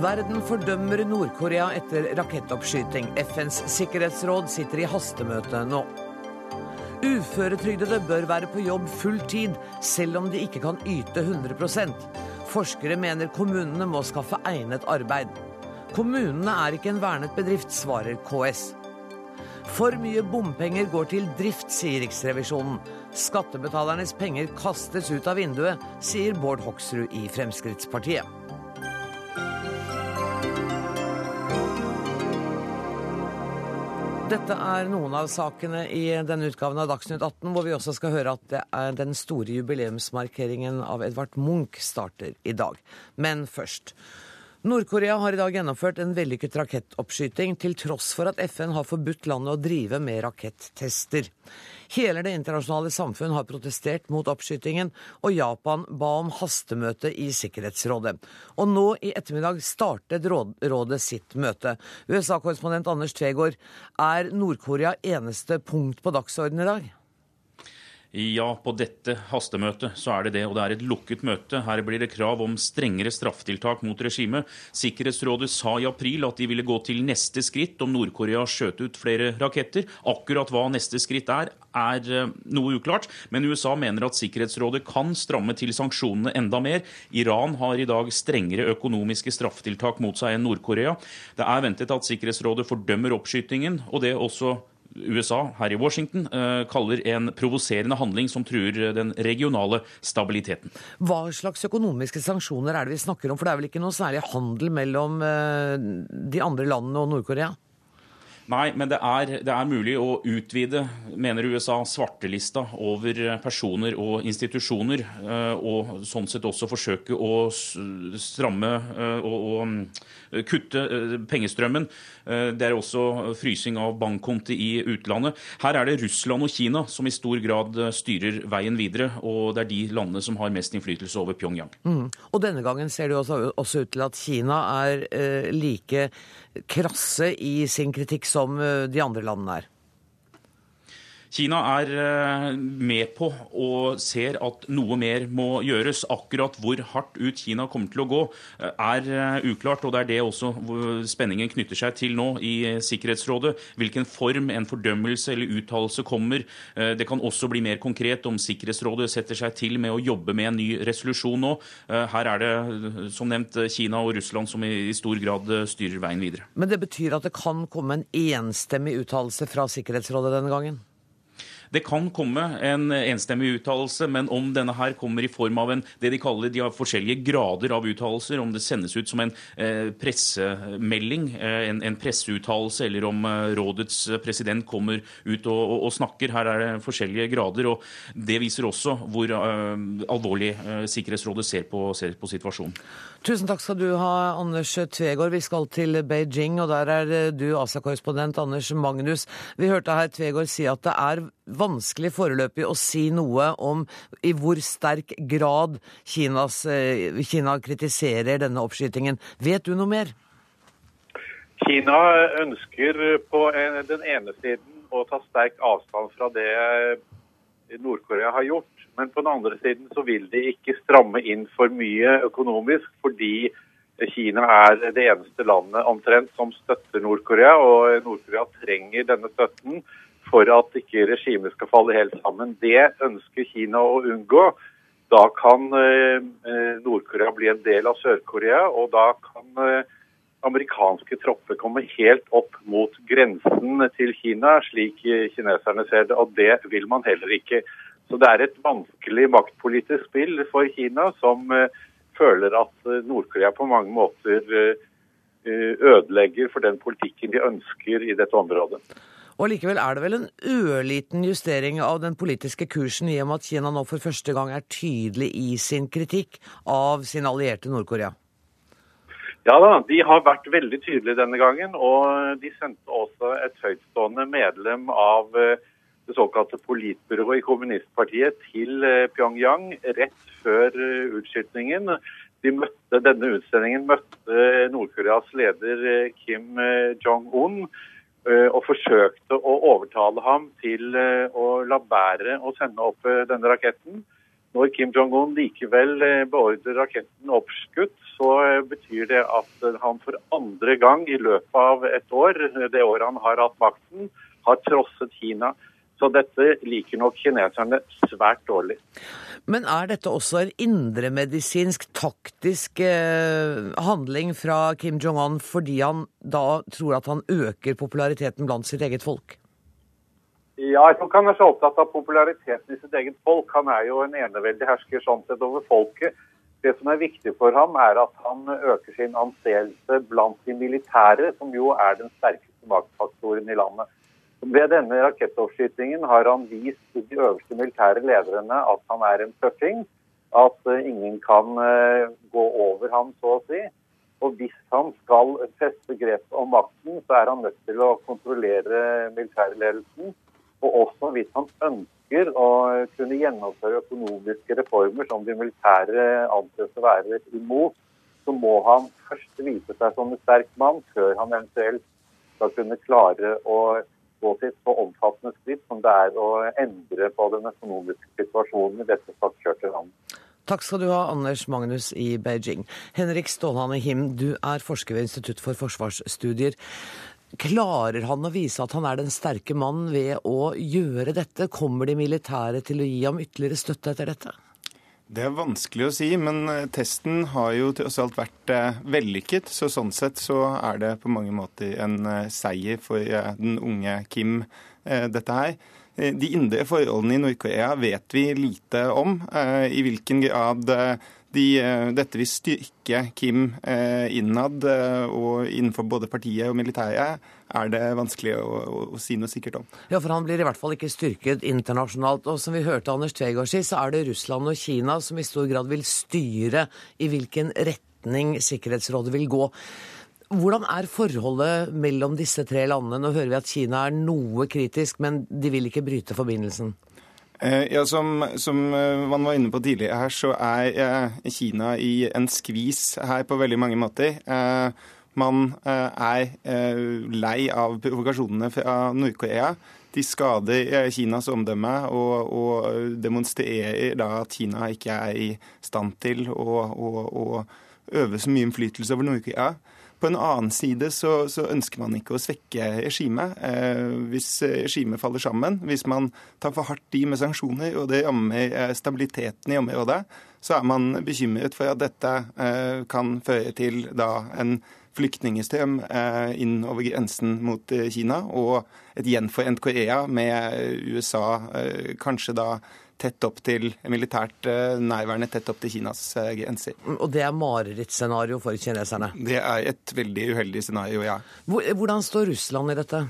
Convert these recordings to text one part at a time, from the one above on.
Verden fordømmer Nord-Korea etter rakettoppskyting. FNs sikkerhetsråd sitter i hastemøte nå. Uføretrygdede bør være på jobb full tid, selv om de ikke kan yte 100% Forskere mener kommunene må skaffe egnet arbeid. Kommunene er ikke en vernet bedrift, svarer KS. For mye bompenger går til drift, sier Riksrevisjonen. Skattebetalernes penger kastes ut av vinduet, sier Bård Hoksrud i Fremskrittspartiet. Dette er noen av sakene i denne utgaven av Dagsnytt 18, hvor vi også skal høre at det er den store jubileumsmarkeringen av Edvard Munch starter i dag. Men først. Nord-Korea har i dag gjennomført en vellykket rakettoppskyting, til tross for at FN har forbudt landet å drive med rakettester. Hele det internasjonale samfunn har protestert mot oppskytingen, og Japan ba om hastemøte i Sikkerhetsrådet. Og nå i ettermiddag startet rådet sitt møte. USA-korrespondent Anders Tvegård, er Nord-Korea eneste punkt på dagsordenen i dag? Ja, på dette hastemøtet så er det det, og det er et lukket møte. Her blir det krav om strengere straffetiltak mot regimet. Sikkerhetsrådet sa i april at de ville gå til neste skritt om Nord-Korea skjøt ut flere raketter. Akkurat hva neste skritt er, er eh, noe uklart, men USA mener at Sikkerhetsrådet kan stramme til sanksjonene enda mer. Iran har i dag strengere økonomiske straffetiltak mot seg enn Nord-Korea. Det er ventet at Sikkerhetsrådet fordømmer oppskytingen, og det også USA her i Washington eh, kaller en provoserende handling som truer den regionale stabiliteten. Hva slags økonomiske sanksjoner er det vi snakker om? For det er vel ikke noe særlig handel mellom eh, de andre landene og Nord-Korea? Nei, men det er, det er, mulig å utvide, mener USA, svartelista over personer og institusjoner. Eh, og sånn sett også forsøke å stramme og, og kutte pengestrømmen. Eh, det er også frysing av bankkonti i utlandet. Her er det Russland og Kina som i stor grad eh, styrer veien videre, og det er de landene som har mest innflytelse over Pyongyang. Mm. Og denne gangen ser det også, også ut til at Kina er eh, like krasse i sin kritikk som eh, de andre landene er. Kina er eh, med på og ser at noe mer må gjøres. Akkurat hvor hardt ut Kina kommer til å gå, eh, er eh, uklart. og Det er det også spenningen knytter seg til nå i Sikkerhetsrådet. Hvilken form en fordømmelse eller uttalelse kommer. Det kan også bli mer konkret om Sikkerhetsrådet setter seg til med å jobbe med en ny resolusjon nå. Her er det som nevnt Kina og Russland som i stor grad styrer veien videre. Men det betyr at det kan komme en enstemmig uttalelse fra Sikkerhetsrådet denne gangen? Det kan komme en enstemmig uttalelse, men om denne her kommer i form av en, det de kaller de har forskjellige grader av uttalelser, om det sendes ut som en eh, pressemelding, eh, en, en presseuttalelse, eller om eh, rådets president kommer ut og, og, og, snakker. Her er det forskjellige grader. og Det viser også hvor eh, alvorlig Sikkerhetsrådet ser på, ser på situasjonen. Tusen takk skal du ha, Anders Tvegård. Vi skal til Beijing, og der er du Asia-korrespondent Anders Magnus. Vi hørte her Tvegård si at det er vanskelig foreløpig å si noe om i hvor sterk grad Kinas, eh, Kina kritiserer denne oppskytingen. Vet du noe mer? Kina ønsker på den ene siden å ta sterk avstand fra det Nord-Korea har gjort. Men på den andre siden så vil de ikke stramme inn for mye økonomisk, fordi Kina er det eneste landet omtrent som støtter Nord-Korea, og Nord-Korea trenger denne støtten for at ikke regimet skal falle helt sammen. Det ønsker Kina å unngå. Da kan eh, Nord-Korea bli en del av Sør-Korea, og da kan eh, amerikanske tropper komme helt opp mot grensen til Kina, slik kineserne ser det. Og det vil man heller ikke. Så det er et vanskelig maktpolitisk spill for Kina, som eh, føler at Nord-Korea på mange måter ødelegger for den politikken de ønsker i dette området. Og likevel er det vel en ørliten justering av den politiske kursen i og med at Kina nå for første gang er tydelig i sin kritikk av sin allierte Nord-Korea? Ja da, de har vært veldig tydelige denne gangen. Og de sendte også et høytstående medlem av eh, det såkalte politbyrået i kommunistpartiet til eh, Pyongyang rett før eh, utskytingen. De møtte, denne utsendingen møtte Nord-Koreas leder Kim Jong-un og forsøkte å overtale ham til eh, å la være å sende opp eh, denne raketten. Når Kim Jong-un likevel beordrer raketten oppskutt, så betyr det at han for andre gang i løpet av et år, det året han har hatt makten, har trosset Kina. Så dette liker nok kineserne svært dårlig. Men er dette også en indremedisinsk, taktisk eh, handling fra Kim Jong-un fordi han da tror at han øker populariteten blant sitt eget folk? Ja, jeg tror han er så opptatt av populariteten i sitt eget folk. Han er jo en eneveldig hersker sånn sett over folket. Det som er viktig for ham, er at han øker sin anseelse blant de militære, som jo er den sterkeste maktfaktoren i landet. Ved denne rakettoppskytingen har han vist de øverste militære lederne at han er en tøffing. At eh, ingen kan eh, gå over ham, så å si. Og hvis han skal feste grep om makten, så er han nødt til å kontrollere militærledelsen og også hvis han ønsker å kunne gjennomføre økonomiske reformer som de militære anses å være imot, så må han først vise seg som en sterk mann før han eventuelt skal kunne klare å til så omfattende skritt som det er å endre på den økonomiske situasjonen i dette statskjørte landet. Takk skal du ha, Anders Magnus i Beijing. Henrik Stålhane Him, du er forsker ved Institutt for forsvarsstudier. Klarer han å vise at han er den sterke mannen ved å gjøre dette? Kommer de militære til å gi ham ytterligere støtte etter dette? Det er vanskelig å si, men eh, testen har jo til alt vært eh, vellykket. Så sånn sett så er det på mange måter en eh, seier for den unge Kim, dette her. De indre forholdene i Nord-Korea vet vi lite om. I hvilken grad de, dette vil styrke Kim innad og innenfor både partiet og militæret, er det vanskelig å, å, å, si noe sikkert om. Ja, for han blir i hvert fall ikke styrket internasjonalt. Og som vi hørte Anders Tvegård si, så er det Russland og Kina som i stor grad vil styre i hvilken retning Sikkerhetsrådet vil gå. Hvordan er forholdet mellom disse tre landene? Nå hører vi at Kina er noe kritisk, men de vil ikke bryte forbindelsen. Eh, ja, som, som, eh, man var inne på tidligere her, så er eh, Kina i en skvis her på veldig mange måter. Man er lei av provokasjonene fra Nord-Korea. De skader Kinas omdømme og, og, demonstrerer da at Kina ikke er i stand til å, å, å øve så mye innflytelse over Nord-Korea. På en annen side så, så, ønsker man ikke å svekke regimet eh, hvis regimet faller sammen. Hvis man tar for hardt i med sanksjoner og det rammer stabiliteten i området, så er man bekymret for at dette eh, kan føre til da en flyktningstrøm eh, inn over grensen mot eh, Kina, og et gjenforent Korea med USA eh, kanskje da tett opp til militært nærværende tett opp til Kinas grenser. Og det er marerittscenario for kineserne? Det er et veldig uheldig scenario, ja. Hvordan står Russland i dette?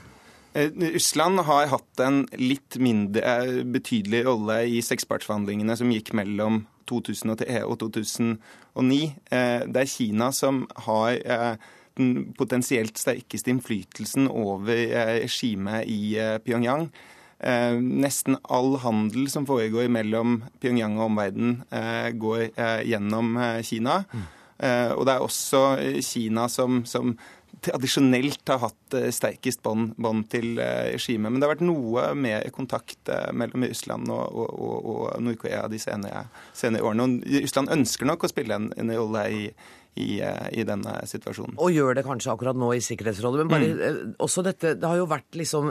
Russland har hatt en litt mindre betydelig rolle i sekspartsforhandlingene som gikk mellom 2003 og 2009. Det er Kina som har den potensielt sterkeste innflytelsen over eh, regimet i eh, Pyongyang. Eh, nesten all handel som foregår mellom Pyongyang og omverdenen, går gjennom Kina. Mm. Og det er også Kina som, som tradisjonelt har hatt sterkest bånd til regimet. Men det har vært noe mer kontakt mellom Russland og, og, og Nord-Korea de senere, senere, årene. Og Russland ønsker nok å spille en, en rolle i, i, eh, i, denne situasjonen. Og gjør det kanskje akkurat nå i Sikkerhetsrådet. Men bare, mm. Eh, også dette, det har jo vært liksom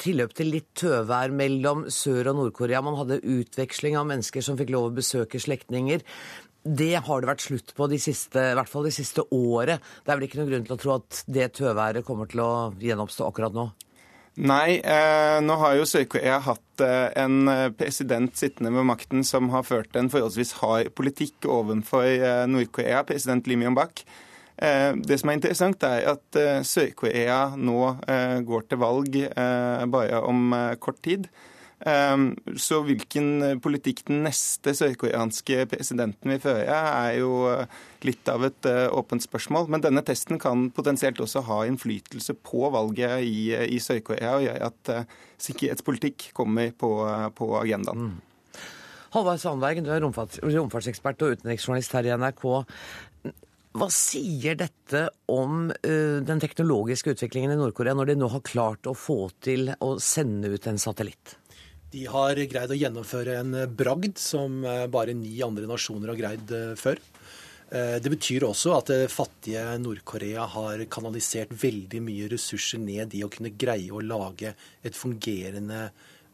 tilløp til litt tøvær mellom Sør- og Nord-Korea. Man hadde utveksling av mennesker som fikk lov å besøke slektninger. Det har det vært slutt på de siste, i hvert fall det siste året. Det er vel ikke noen grunn til å tro at det tøværet kommer til å gjenoppstå akkurat nå? Nei, eh, nå har jo Sør-Korea hatt eh, en eh, president sittende ved makten som har ført en forholdsvis hard politikk overfor eh, Nord-Korea, president Lim Yong-bak. Eh, det som er interessant, er at eh, Sør-Korea nå går til valg bare om kort tid. Ehm, så hvilken politikk den neste sørkoreanske presidenten vil føre, er jo eh, litt av et eh, åpent spørsmål. Men denne testen kan potensielt også ha innflytelse på valget i, eh, i Sør-Korea og gjøre at sikkerhetspolitikk kommer på, på agendaen. Mm. Halvard Sandberg, du er romfartsekspert og utenriksjournalist her i NRK. Hva sier dette om uh, den teknologiske utviklingen i Nord-Korea, når de nå har klart å få til å sende ut en satellitt? De har greid å gjennomføre en bragd som bare ni andre nasjoner har greid før. Det betyr også at det fattige Nord-Korea har kanalisert veldig mye ressurser ned i å kunne greie å lage et fungerende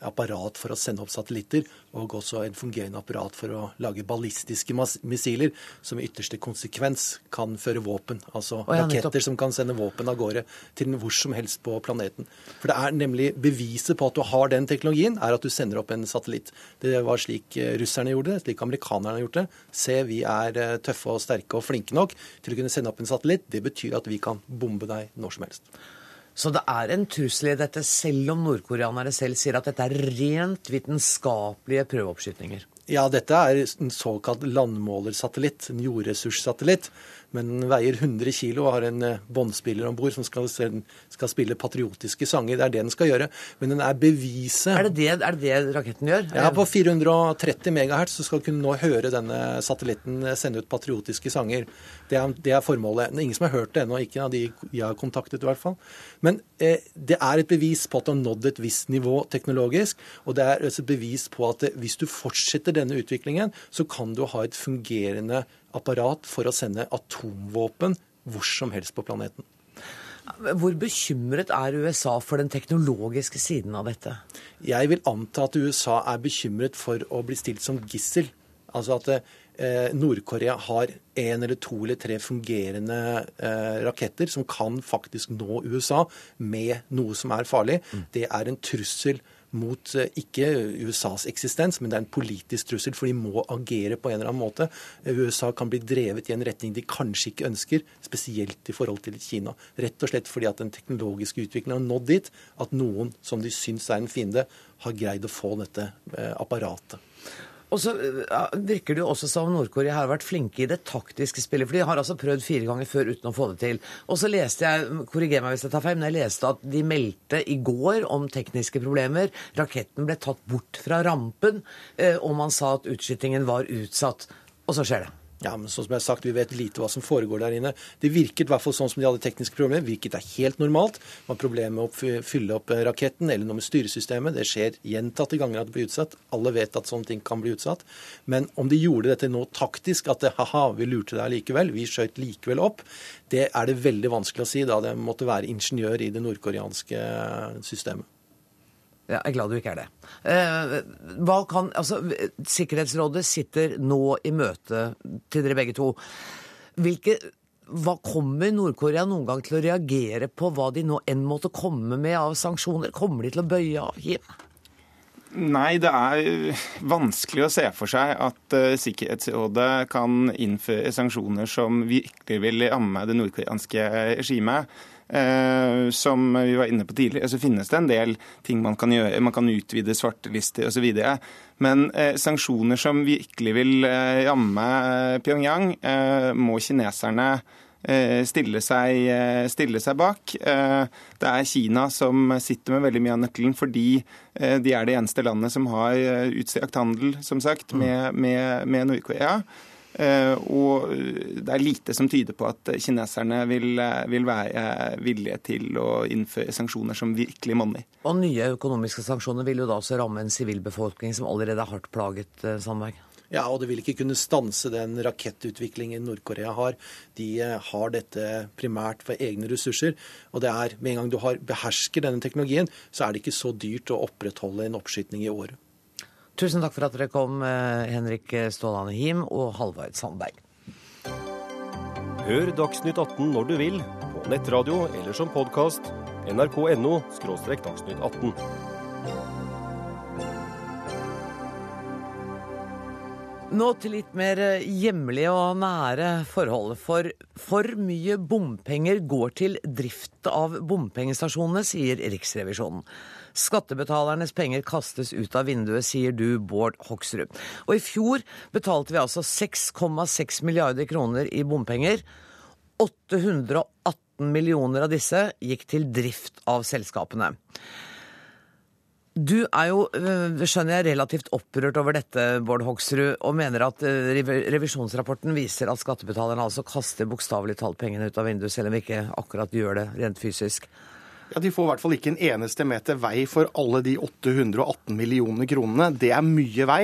apparat for å sende opp satellitter, og også en fungerende apparat for å lage ballistiske missiler, som i ytterste konsekvens kan føre våpen. Altså oh, ja, raketter som kan sende våpen av gårde til hvor som helst på planeten. For det er nemlig beviset på at du har den teknologien, er at du sender opp en satellitt. Det var slik eh, russerne gjorde det, slik amerikanerne har gjort det. Se, vi er eh, tøffe og sterke og flinke nok til å kunne sende opp en satellitt. Det betyr at vi kan bombe deg når som helst. Så det er en trussel i dette, selv om nordkoreanere selv sier at dette er rent vitenskapelige prøveoppskytninger? Ja, dette er en såkalt landmålersatellitt, en jordressurssatellitt. Men den veier 100 kg og har en eh, båndspiller om bord som skal, skal, spille patriotiske sanger. Det er det den skal gjøre. Men den er beviset Er det det, er det, det raketten gjør? Ja, på 430 MHz så skal du kunne nå høre denne satellitten eh, sende ut patriotiske sanger. Det er, det er formålet. Det er ingen som har hørt det ennå, ikke av de jeg har kontaktet i hvert fall. Men eh, det er et bevis på at du har nådd et visst nivå teknologisk. Og det er et bevis på at hvis du fortsetter denne utviklingen, så kan du ha et fungerende apparat for å sende atomvåpen hvor som helst på planeten. Hvor bekymret er USA for den teknologiske siden av dette? Jeg vil anta at USA er bekymret for å bli stilt som gissel. Altså at eh, Nord-Korea har en eller to eller tre fungerende eh, raketter som kan faktisk nå USA med noe som er farlig. Mm. Det er en trussel mot eh, ikke USAs eksistens, men det er en politisk trussel, for de må agere på en eller annen måte. USA kan bli drevet i en retning de kanskje ikke ønsker, spesielt i forhold til Kina. Rett og slett fordi at den teknologiske utviklingen har nådd dit at noen som de syns er en fiende, har greid å få dette eh, apparatet. Og så virker det jo også som Nord-Korea har vært flinke i det taktiske spillet. For de har altså prøvd fire ganger før uten å få det til. Og så leste jeg, korriger meg hvis jeg tar feil, men jeg leste at de meldte i går om tekniske problemer. Raketten ble tatt bort fra rampen, eh, og man sa at utskytingen var utsatt. Og så skjer det. Ja, men sånn som jeg har sagt, Vi vet lite hva som foregår der inne. Det virket i hvert fall sånn som de hadde tekniske problemer. hvilket er helt normalt. Man har problemer med å fylle opp eh, raketten eller noe med styresystemet. Det skjer gjentatte ganger at det blir utsatt. Alle vet at sånne ting kan bli utsatt. Men om de gjorde dette nå taktisk, at det, haha, vi lurte deg likevel, vi skjøt likevel opp, det er det veldig vanskelig å si da det måtte være ingeniør i det nordkoreanske systemet. Jeg er glad du ikke er det. Eh, kan, altså, Sikkerhetsrådet sitter nå i møte til dere begge to. Hvilke, hva kommer Nord-Korea noen gang til å reagere på hva de nå enn måtte komme med av sanksjoner? Kommer de til å bøye av? Kim? Nei, det er vanskelig å se for seg at uh, Sikkerhetsrådet kan innføre sanksjoner som virkelig vil ramme det nordkoreanske regimet. Eh, som vi var inne på tidligere, så finnes det en del ting man kan gjøre. Man kan utvide svartelister osv. Men eh, sanksjoner som virkelig vil ramme eh, Pyongyang, eh, må kineserne Stille seg, stille seg, bak. Det er Kina som sitter med veldig mye av nøkkelen, fordi de er det eneste landet som har utstrakt handel, som sagt, mm. med, med, med Nord-Korea. Eh, og det er lite som tyder på at kineserne vil, vil være villige til å innføre sanksjoner som virkelig monner. Og nye økonomiske sanksjoner vil jo da også ramme en sivilbefolkning som allerede er hardt plaget, eh, Sandberg? Ja, og det vil ikke kunne stanse den rakettutviklingen Nord-Korea har. De eh, har dette primært for egne ressurser. Og det er, med en gang du har, behersker denne teknologien, så er det ikke så dyrt å opprettholde en oppskytning i året. Tusen takk for at dere kom, eh, Henrik Stålane Him og Halvard Sandberg. Hør Dagsnytt 18 når du vil, på nettradio eller som podkast. nrk.no – dagsnytt 18. Nå til litt mer eh, hjemlige og nære forhold. For for mye bompenger går til drift av bompengestasjonene, sier Riksrevisjonen. Skattebetalernes penger kastes ut av vinduet, sier du, Bård Hoksrud. Og i fjor betalte vi altså 6,6 milliarder kroner i bompenger. 818 millioner av disse gikk til drift av selskapene. Du er jo, øh, skjønner jeg, relativt opprørt over dette, Bård Hoksrud, og mener at øh, revisjonsrapporten viser at skattebetalerne altså kaster bokstavelig talt pengene ut av vinduet, selv om vi ikke akkurat gjør det rent fysisk. Ja, De får i hvert fall ikke en eneste meter vei for alle de 818 millioner kronene. Det er mye vei.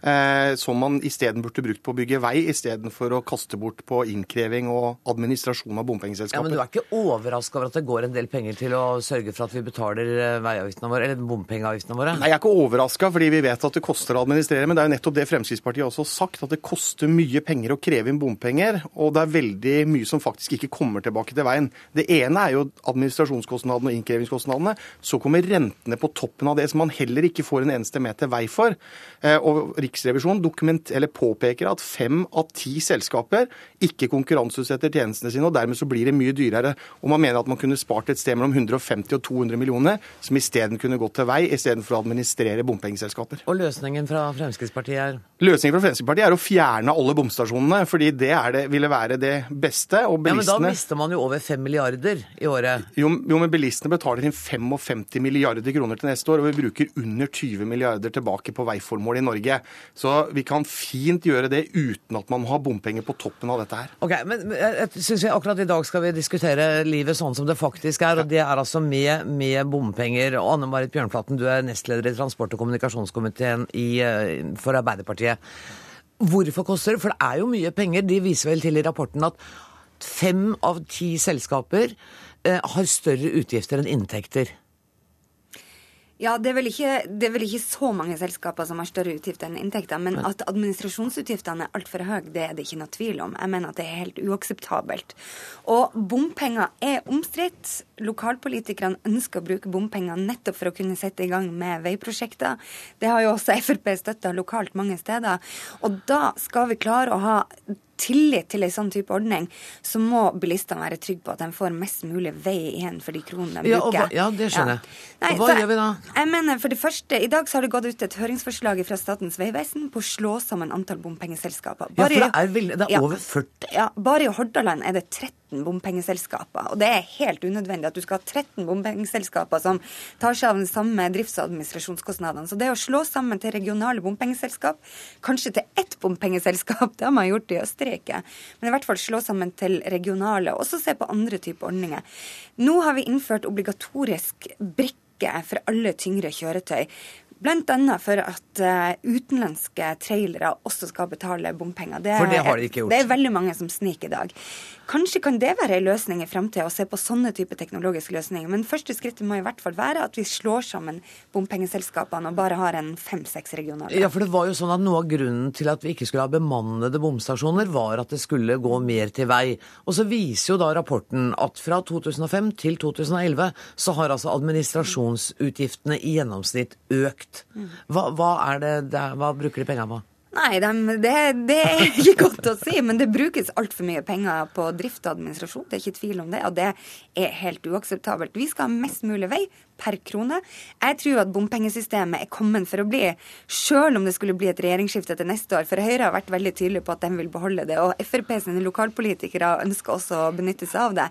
Eh, som man isteden burde brukt på å bygge vei, istedenfor å kaste bort på innkreving og administrasjon av Ja. Men du er ikke overraska over at det går en del penger til å sørge for at vi betaler eh, veiavgiftene våre, eller bompengeavgiftene våre? Nei, Jeg er ikke overraska, fordi vi vet at det koster å administrere. Men det er jo nettopp det Fremskrittspartiet også har sagt, at det koster mye penger å kreve inn bompenger. Og det er veldig mye som faktisk ikke kommer tilbake til veien. Det ene er jo administrasjonskostnadene og innkrevingskostnadene. Så kommer rentene på toppen av det, som man heller ikke får en eneste meter vei for. Eh, Og Riksrevisjonen dokument, eller påpeker at fem av ti selskaper ikke konkurranseutsetter tjenestene sine, og dermed så blir det mye dyrere. Og man mener at man kunne spart et sted mellom 150 og 200 millioner, som isteden kunne gått til vei, istedenfor å administrere bompengeselskaper. Og løsningen fra Fremskrittspartiet er Løsningen fra Fremskrittspartiet er å fjerne alle bomstasjonene, fordi det, er det ville være det beste. Og Ja, men da mister man jo over fem milliarder i året. jo, jo, men bilistene betaler inn 55 milliarder kroner til neste år, og vi bruker under 20 milliarder tilbake på veiformål i Norge. Så vi kan fint gjøre det uten at man må ha bompenger på toppen av dette her. Ok, men jeg synes vi akkurat i dag skal vi diskutere livet sånn som det faktisk er, og det er altså med, med bompenger. Og Anne Marit Bjørnflaten, du er nestleder i transport- og kommunikasjonskomiteen i, eh, for Arbeiderpartiet. Hvorfor koster det? For det er jo mye penger. De viser vel til i rapporten at fem av ti selskaper eh, har større utgifter enn inntekter. Ja, det er, vel ikke, det er vel ikke så mange selskaper som har større utgifter enn inntekter, men at administrasjonsutgiftene er altfor høye, det er det ikke noe tvil om. Jeg mener at det er helt uakseptabelt. Og bompenger er omstridt. Lokalpolitikerne ønsker å bruke bompenger nettopp for å kunne sette i gang med veiprosjekter. Det har jo også Frp støtta lokalt mange steder. Og da skal vi klare å ha tillit til en sånn type ordning, så må bilistene være trygge på at de får mest mulig vei igjen for de kronene de Ja, og bruker. hva- ja, det skjønner jeg. Nei, Og hva så gjør vi da? Jeg mener, for det første, I dag så har det gått ut et høringsforslag fra Statens vegvesen på å slå sammen antall bompengeselskaper. Ja, for det er, veldig, det er over 40. Ja, Bare i Hordaland er det 13 bompengeselskaper. Og det er helt unødvendig at du skal ha 13 bompengeselskaper som tar seg av den samme drifts- og administrasjonskostnadene. Så det å slå sammen til regionale bompengeselskap, kanskje til ett bompengeselskap, det har man gjort i Østerrike, men i hvert fall slå sammen til regionale, og så se på andre typer ordninger. Nå har vi innført obligatorisk brikke for alle tyngre kjøretøy. Annet for at eh, utenlandske trailere også skal betale bompenger. For det har de ikke gjort. Det er veldig mange som sniker i dag. Kanskje kan det være en løsning i framtida, å se på sånne type teknologiske løsninger. Men første skrittet må i hvert fall være at vi slår sammen bompengeselskapene og bare har en fem-seks regioner. Ja, for det var jo sånn at Noe av grunnen til at vi ikke skulle ha bemannede bomstasjoner, var at det skulle gå mer til vei. Og så viser jo da rapporten at fra 2005 til 2011 så har altså administrasjonsutgiftene i gjennomsnitt økt. Hva, hva, er det, der- hva bruker de penga på? Nei, de, det, det er ikke godt å si, men det brukes altfor mye penger på drift og administrasjon. Det er ikke tvil om det, og det er helt uakseptabelt. Vi skal ha mest mulig vei per krone. Jeg tror at bompengesystemet er kommet for å bli, selv om det skulle bli et regjeringsskifte til neste år. For Høyre har vært veldig tydelig på at de vil beholde det, og Frp sine lokalpolitikere ønsker også å benytte seg av det.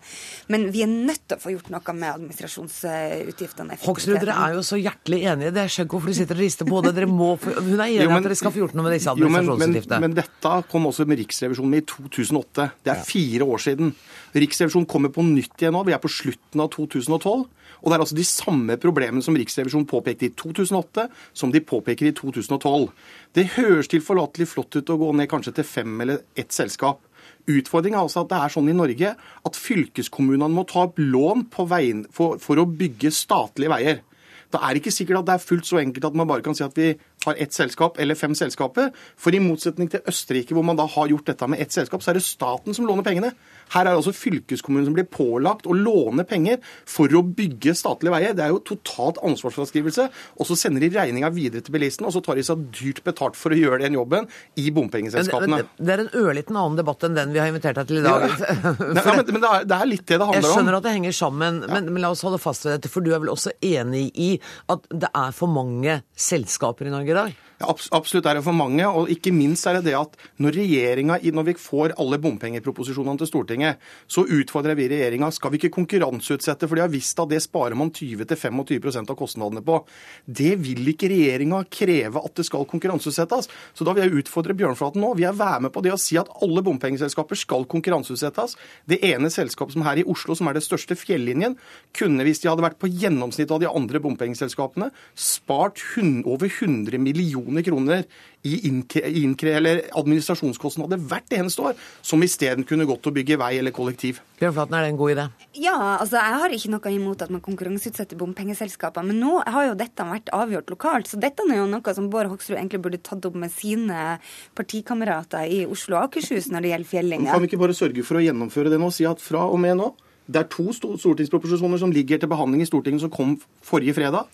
Men vi er nødt til å få gjort noe med administrasjonsutgiftene. Hoksrud, dere er jo så hjertelig enige. Det er skjønt hvorfor du sitter og rister på hodet. Dere må få- Hun er enig i Jo, men- at dere skal få gjort noe med disse administrasjonsutgiftene. men, men, men dette kom også med Riksrevisjonen i 2008. Det er fire år siden. Riksrevisjonen kommer på nytt igjen nå. Vi er på slutten av 2012. Og det er altså de samme problemene som Riksrevisjonen påpekte i 2008, som de påpeker i 2012. Det høres tilforlatelig flott ut å gå ned kanskje til fem eller ett selskap. Utfordringen er altså at det er sånn i Norge at fylkeskommunene må ta opp lån veien for, for å bygge statlige veier. Det er ikke sikkert at det er fullt så enkelt at man bare kan si at vi har ett selskap eller fem selskaper. For i motsetning til Østerrike, hvor man da har gjort dette med ett selskap, så er det staten som låner pengene. Her er det altså fylkeskommunen som blir pålagt å låne penger for å bygge statlige veier. Det er jo totalt ansvarsfraskrivelse. Og så sender de regninga videre til bilisten, og så tar de seg dyrt betalt for å gjøre den jobben i bompengeselskapene. men det er en ørliten annen debatt enn den vi har invitert deg til i dag. Nei, ja, men, men det, er, det er litt det det handler om. Jeg skjønner at det henger sammen, men, men la oss holde fast ved dette. For du er vel også enig i at det er for mange selskaper i Norge i dag? Absolutt er det for mange, og ikke minst er det det at når regjeringa, når vi får alle bompengeproposisjonene til Stortinget, så utfordrer vi regjeringa skal vi ikke konkurranseutsette, for de har visst at det sparer man 20-25% av kostnadene på. Det vil ikke regjeringa kreve at det skal konkurranseutsettes. Så da vil jeg utfordre Bjørnflaten nå. Vi er være med på det å si at alle bompengeselskaper skal konkurranseutsettes. Det ene selskapet som her i Oslo, som er det største fjellinjen, kunne hvis de hadde vært på gjennomsnittet av de andre bompengeselskapene, spart over 100 millioner kroner i innkre, eller administrasjonskostnader hvert eneste år, som isteden kunne gått til å bygge vei eller kollektiv. Bjørnflaten, er det en god idé? Ja, altså jeg har ikke noe imot at man konkurranseutsetter bompengeselskaper, men nå har jo dette vært avgjort lokalt, så dette er jo noe som Bård Hoksrud egentlig burde tatt opp med sine partikamerater i Oslo og Akershus når det gjelder fjellinja. Kan vi ikke bare sørge for å gjennomføre det nå? Si at fra og med nå Det er to sto- stortingsproposisjoner som ligger til behandling i Stortinget som kom forrige fredag.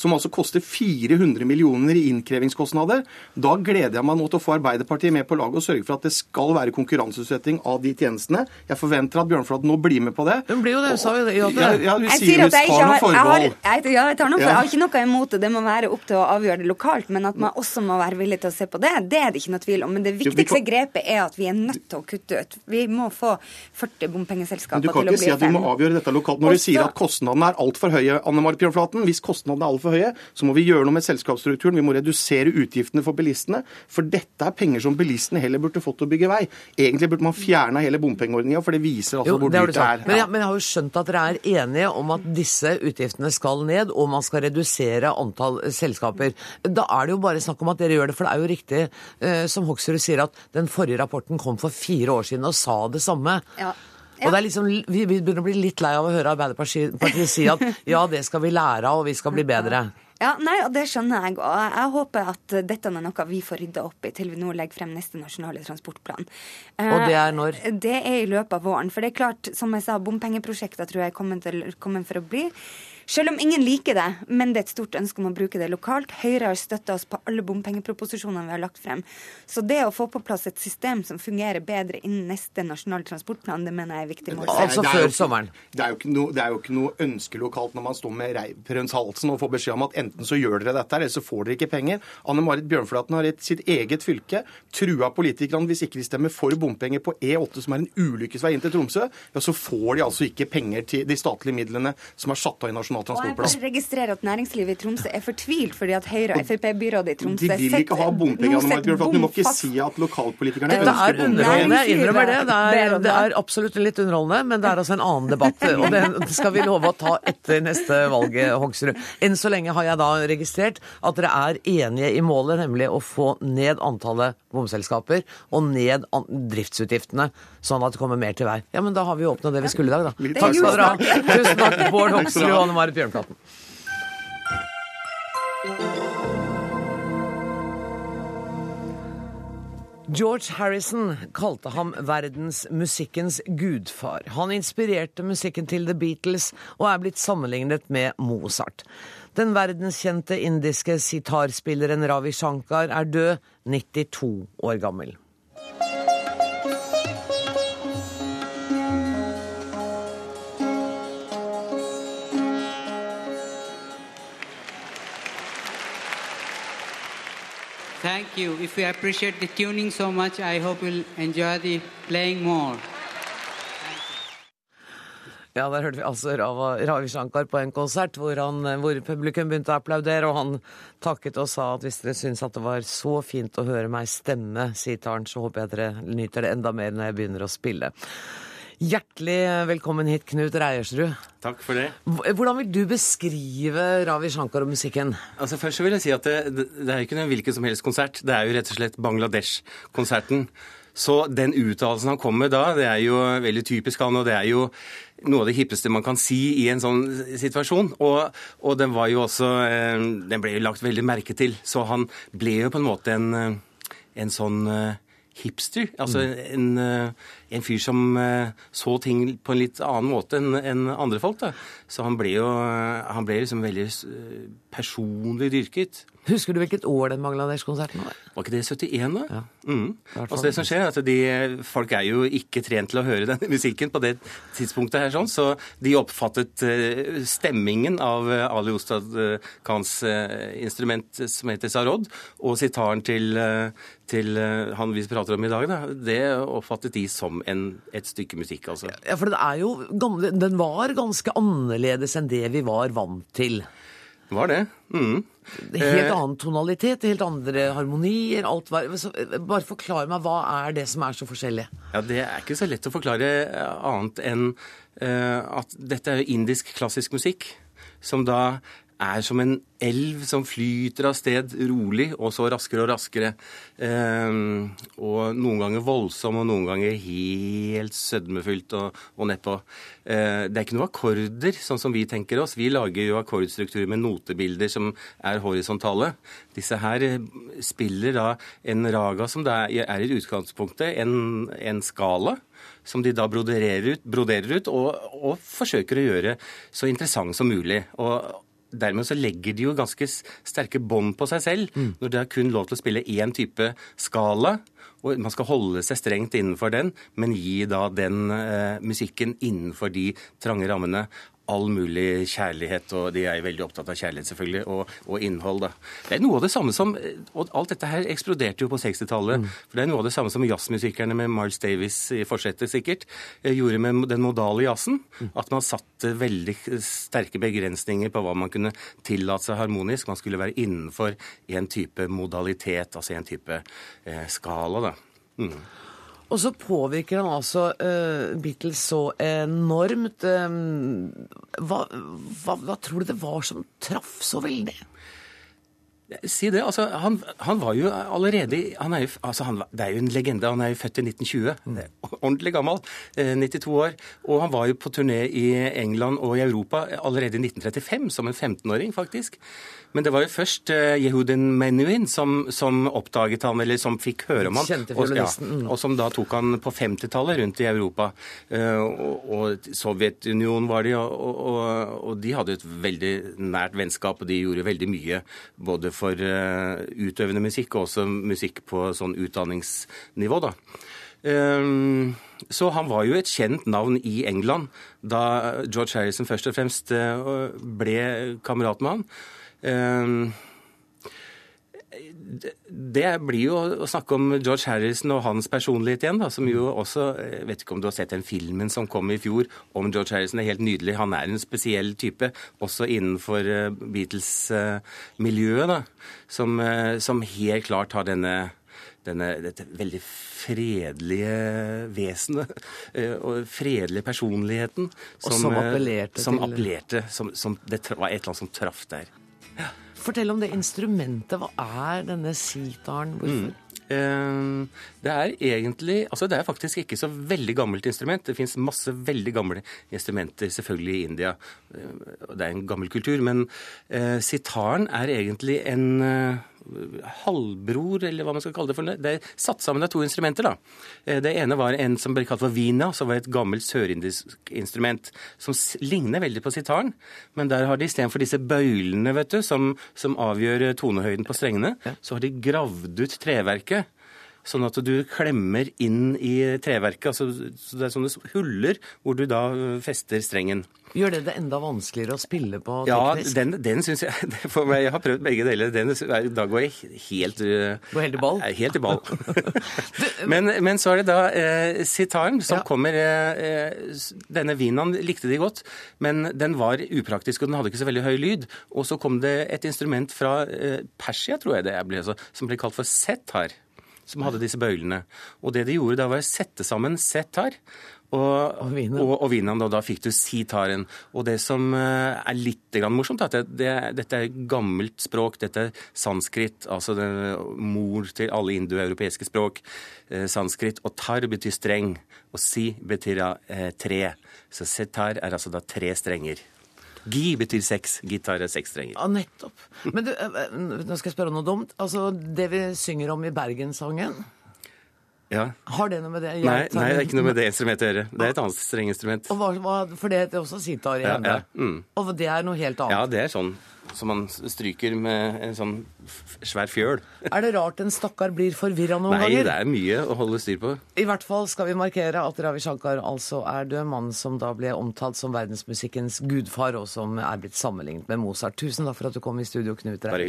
Som altså koster 400 millioner i innkrevingskostnader. Da gleder jeg meg nå til å få Arbeiderpartiet med på laget og sørge for at det skal være konkurranseutsetting av de tjenestene. Jeg forventer at Bjørnflaten nå blir med på det. Hun blir jo det, hun sa jo det. Ja, ja, vi Jeg sier at jeg ikke har, jeg har, jeg, ja, jeg, tar noe for, jeg har ikke noe imot det. Det må være opp til å avgjøre det lokalt. Men at man også må være villig til å se på det, det er det ikke noe tvil om. Men det viktigste grepet er at vi er nødt til å kutte ut. Vi må få 40 Men bompengeselskaper du til kan å ikke bli si at vi må avgjøre dette lokalt når du sier at kostnadene er altfor høye. Anne Marit Bjørnflaten. Hvis kostnadene er altfor høye, så må vi gjøre noe med selskapsstrukturen. Vi må redusere utgiftene for bilistene. For dette er penger som bilistene heller burde fått til å bygge vei. Egentlig burde man fjerna hele bompengeordninga, for det viser altså Jo, hvor dyrt det er. Men, ja, men jeg har jo skjønt at dere er enige om at disse utgiftene skal ned, og man skal redusere antall selskaper. Da er det jo bare snakk om at dere gjør det, for det er jo riktig eh, som Hoksrud sier, at den forrige rapporten kom for fire år siden og sa det samme. Ja. Og det er liksom, Vi vi begynner å bli litt lei av å høre Arbeiderpartiet si at ja, det skal vi lære av, og vi skal bli bedre. Ja, nei, og Det skjønner jeg. og Jeg håper at dette er noe vi får rydda opp i til vi nå legger frem neste nasjonale transportplan. Og det er når? Eh, Det er i løpet av våren. For det er klart, som jeg sa, bompengeprosjekter tror jeg er kommet, til, kommet for å bli. Selv om ingen liker det, men det er et stort ønske om å bruke det lokalt. Høyre har støtta oss på alle bompengeproposisjonene vi har lagt frem. Så det å få på plass et system som fungerer bedre innen neste Nasjonal transportplan, det mener jeg er viktig. mål. Altså Det er før sommeren. Det er, jo ikke noe, det er jo ikke noe ønske lokalt når man står med rundt halsen og får beskjed om at enten så gjør dere dette, eller så får dere ikke penger. Anne Marit Bjørnflaten har i sitt eget fylke trua politikerne hvis ikke de stemmer for bompenger på E8, som er en ulykkesvei inn til Tromsø, ja, så får de altså ikke penger til de statlige midlene som er satt av i Nasjonal Og jeg transportplan. bare registrerer at næringslivet i Tromsø er fortvilt fordi at Høyre og Frp-byrådet i Tromsø De vil ikke ha bompenger. Du må ikke si at lokalpolitikerne Dette ønsker er underholdende, jeg innrømmer det. Det er, det det. er absolutt litt underholdende, men det er altså en annen debatt. Og den skal vi love å ta etter neste valg, Hoksrud. Enn så lenge har jeg da registrert at dere er enige i målet, nemlig å få ned antallet bomselskaper og ned driftsutgiftene, sånn at det kommer mer til vei. Ja, men da har vi åpna det vi skulle i dag, da. Takk skal dere ha. Tusen takk, Bård Hoksrud og ha. Anne Marit Bjørnflaten. George Harrison kalte ham verdensmusikkens gudfar. Han inspirerte musikken til The Beatles og er blitt sammenlignet med Mozart. Den verdenskjente indiske sitarspilleren Ravi Shankar er død, 92 år gammel. Thank you. If you appreciate the tuning so much, I hope you'll enjoy the playing more. Ja, der hørte vi altså Rava, Ravi Shankar på en konsert hvor, han, hvor publikum begynte å applaudere, og han takket og sa at hvis dere syns at det var så fint å høre meg stemme sitaren, så håper jeg dere nyter det enda mer når jeg begynner å spille. Hjertelig velkommen hit, Knut Reiersrud. Takk for det. Hvordan vil du beskrive Ravi Shankar og musikken? Altså Først så vil jeg si at det, det, er ikke noen hvilken som helst konsert. Det er jo rett og slett Bangladesh-konserten. Så den uttalelsen han kom med da, det er jo veldig typisk han, og det er jo noe av det hippeste man kan si i en sånn situasjon. Og, og den var jo også eh, Den ble jo lagt veldig merke til. Så han ble jo på en måte en, eh, en sånn eh, hipster. Altså en, eh, en fyr som eh, så ting på en litt annen måte enn andre folk. da. Så han ble jo han ble liksom veldig eh, personlig dyrket. Husker du hvilket år den Bangladesh-konserten var? Var ikke det 71, da? Ja. Mm. Altså det som skjer er at de, Folk er jo ikke trent til å høre den musikken på det tidspunktet, her, sånn, så de oppfattet eh, stemmingen av eh, Ali Ostad eh, Khans eh, instrument som heter sarod, og sitaren til, eh, til eh, han vi prater om i dag, da, det oppfattet de som en, et stykke musikk. altså. Ja, for den er jo Den var ganske annerledes enn det vi var vant til. Var det? Mm. Helt Eh, annen tonalitet, helt andre harmonier. alt var... Så, bare forklar meg, hva er det som er så forskjellig? Ja, Det er ikke så lett å forklare eh, annet enn eh, at dette er jo indisk klassisk musikk, som da er som en elv som flyter av sted rolig, og så raskere og raskere. Eh, og noen ganger voldsom, og noen ganger helt sødmefylt og, og nedpå. Eh, det er ikke noe akkorder, sånn som vi tenker oss. Vi lager jo akkordstrukturer med notebilder som er horisontale. Disse her eh, spiller da en raga som er i utgangspunktet en, en skala som de da broderer ut, broderer ut og, og forsøker å gjøre så interessant som mulig. Og Dermed så legger de jo ganske sterke bånd på seg selv når de har kun lov til å spille én type skala. Og man skal holde seg strengt innenfor den, men gi da den eh, musikken innenfor de trange rammene all mulig kjærlighet, og de er veldig opptatt av kjærlighet selvfølgelig, og, og innhold. da. Det er noe av det samme som, og Alt dette her eksploderte jo på 60-tallet. for Det er noe av det samme som jazzmusikerne med Miles Davis i forsetet sikkert eh, gjorde med den modale jazzen. At man satte veldig sterke begrensninger på hva man kunne tillate seg harmonisk. Man skulle være innenfor en type modalitet, altså en type eh, skala. da. Mm. Og så påvirker han altså uh, Beatles så enormt. Um, hva, hva, hva tror du det var som traff så veldig? Si det. altså Han, han var jo allerede han er jo, altså han, Det er jo en legende. Han er jo født i 1920. Det er Ordentlig gammel. eh, 92 år. Og han var jo på turné i England og i Europa allerede i 1935, som en 15-åring, faktisk. Men det var jo først eh, Yehudin Menuhin som, som oppdaget han, eller som fikk høre om han. Kjente og, ja, mm. og som da tok han på 50-tallet rundt i Europa. Eh, og, og Sovjetunionen var de, og, og, og de hadde et veldig nært vennskap, og de gjorde veldig mye både for eh, utøvende musikk og også musikk på sånn utdanningsnivå, da. Eh, så han var jo et kjent navn i England da George Harrison først og fremst eh, ble kamerat med han. Det blir jo å snakke om George Harrison og hans personlighet igjen, da, som jo også Jeg vet ikke om du har sett den filmen som kom i fjor om George Harrison. Det er helt nydelig. Han er en spesiell type, også innenfor eh, Beatles-miljøet, da, som, eh, som helt klart har denne denne, dette veldig fredelige vesenet eh, og fredelige personligheten. Og som appellerte som appellerte, som, som Det var et eller annet som traff der. Fortell om det instrumentet. Hva er denne sitaren? Hvorfor? Mm. Det er egentlig Altså, det er faktisk ikke så veldig gammelt instrument. Det fins masse veldig gamle instrumenter, selvfølgelig i India. Eh, Det er en gammel kultur. Men eh, sitaren er egentlig en eh, halvbror, eller hva man skal kalle det for. Det er satt sammen av to instrumenter, da. Eh, Det ene var en som ble kalt for vina, som var et gammelt sørindisk instrument som ligner veldig på sitaren. Men der har de istedenfor disse bøylene, vet du, som, som avgjør eh, tonehøyden på strengene, så har de gravd ut treverket. Sånn at du klemmer inn i treverket. altså så Det er sånne huller hvor du da fester strengen. Gjør det det enda vanskeligere å spille på Ja, teknisk? den, den syns jeg for meg, Jeg har prøvd begge deler. Den, da går jeg helt Går helt i ball? Helt i ball. men, men så er det da eh, sitaren som Ja. kommer eh, Denne vinaen likte de godt, men den var upraktisk, og den hadde ikke så veldig høy lyd. Og så kom det et instrument fra eh, Persia, tror jeg det ble, altså, som ble kalt for setar. Som hadde disse bøylene. Og det de gjorde da, var å sette sammen setar. Og, Og og, og da fikk du sitaren. Og det som eh, er litt grann morsomt, er at det, dette er gammelt språk. Dette er sanskrit, altså det, mor til alle indoeuropeiske språk. Eh, sanskrit. Og tar betyr streng, og si betyr eh, tre. Så setar er altså da tre strenger. Gi betyr seks. Gitar er seks strenger. Ja, nettopp. Men du, eh, eh, nå skal jeg spørre noe dumt. Altså, Det vi synger om i Bergenssangen Ja. Har det noe med det Nei, nei, det er ikke noe med det instrumentet å gjøre. Det er et annet strenginstrument. Og hva, for det heter også sitar i Ja, ja, mm. Og det er noe helt annet. Ja, det er sånn som man stryker med en sånn svær fjøl. Er det rart en stakkar blir forvirra noen Nei, ganger? det er mye å holde styr på. I hvert fall skal vi markere at Ravi Shankar altså er død, mannen som da ble omtalt som verdensmusikkens gudfar, og som er blitt sammenlignet med Mozart. Tusen takk for at du kom i studio, Knut Bare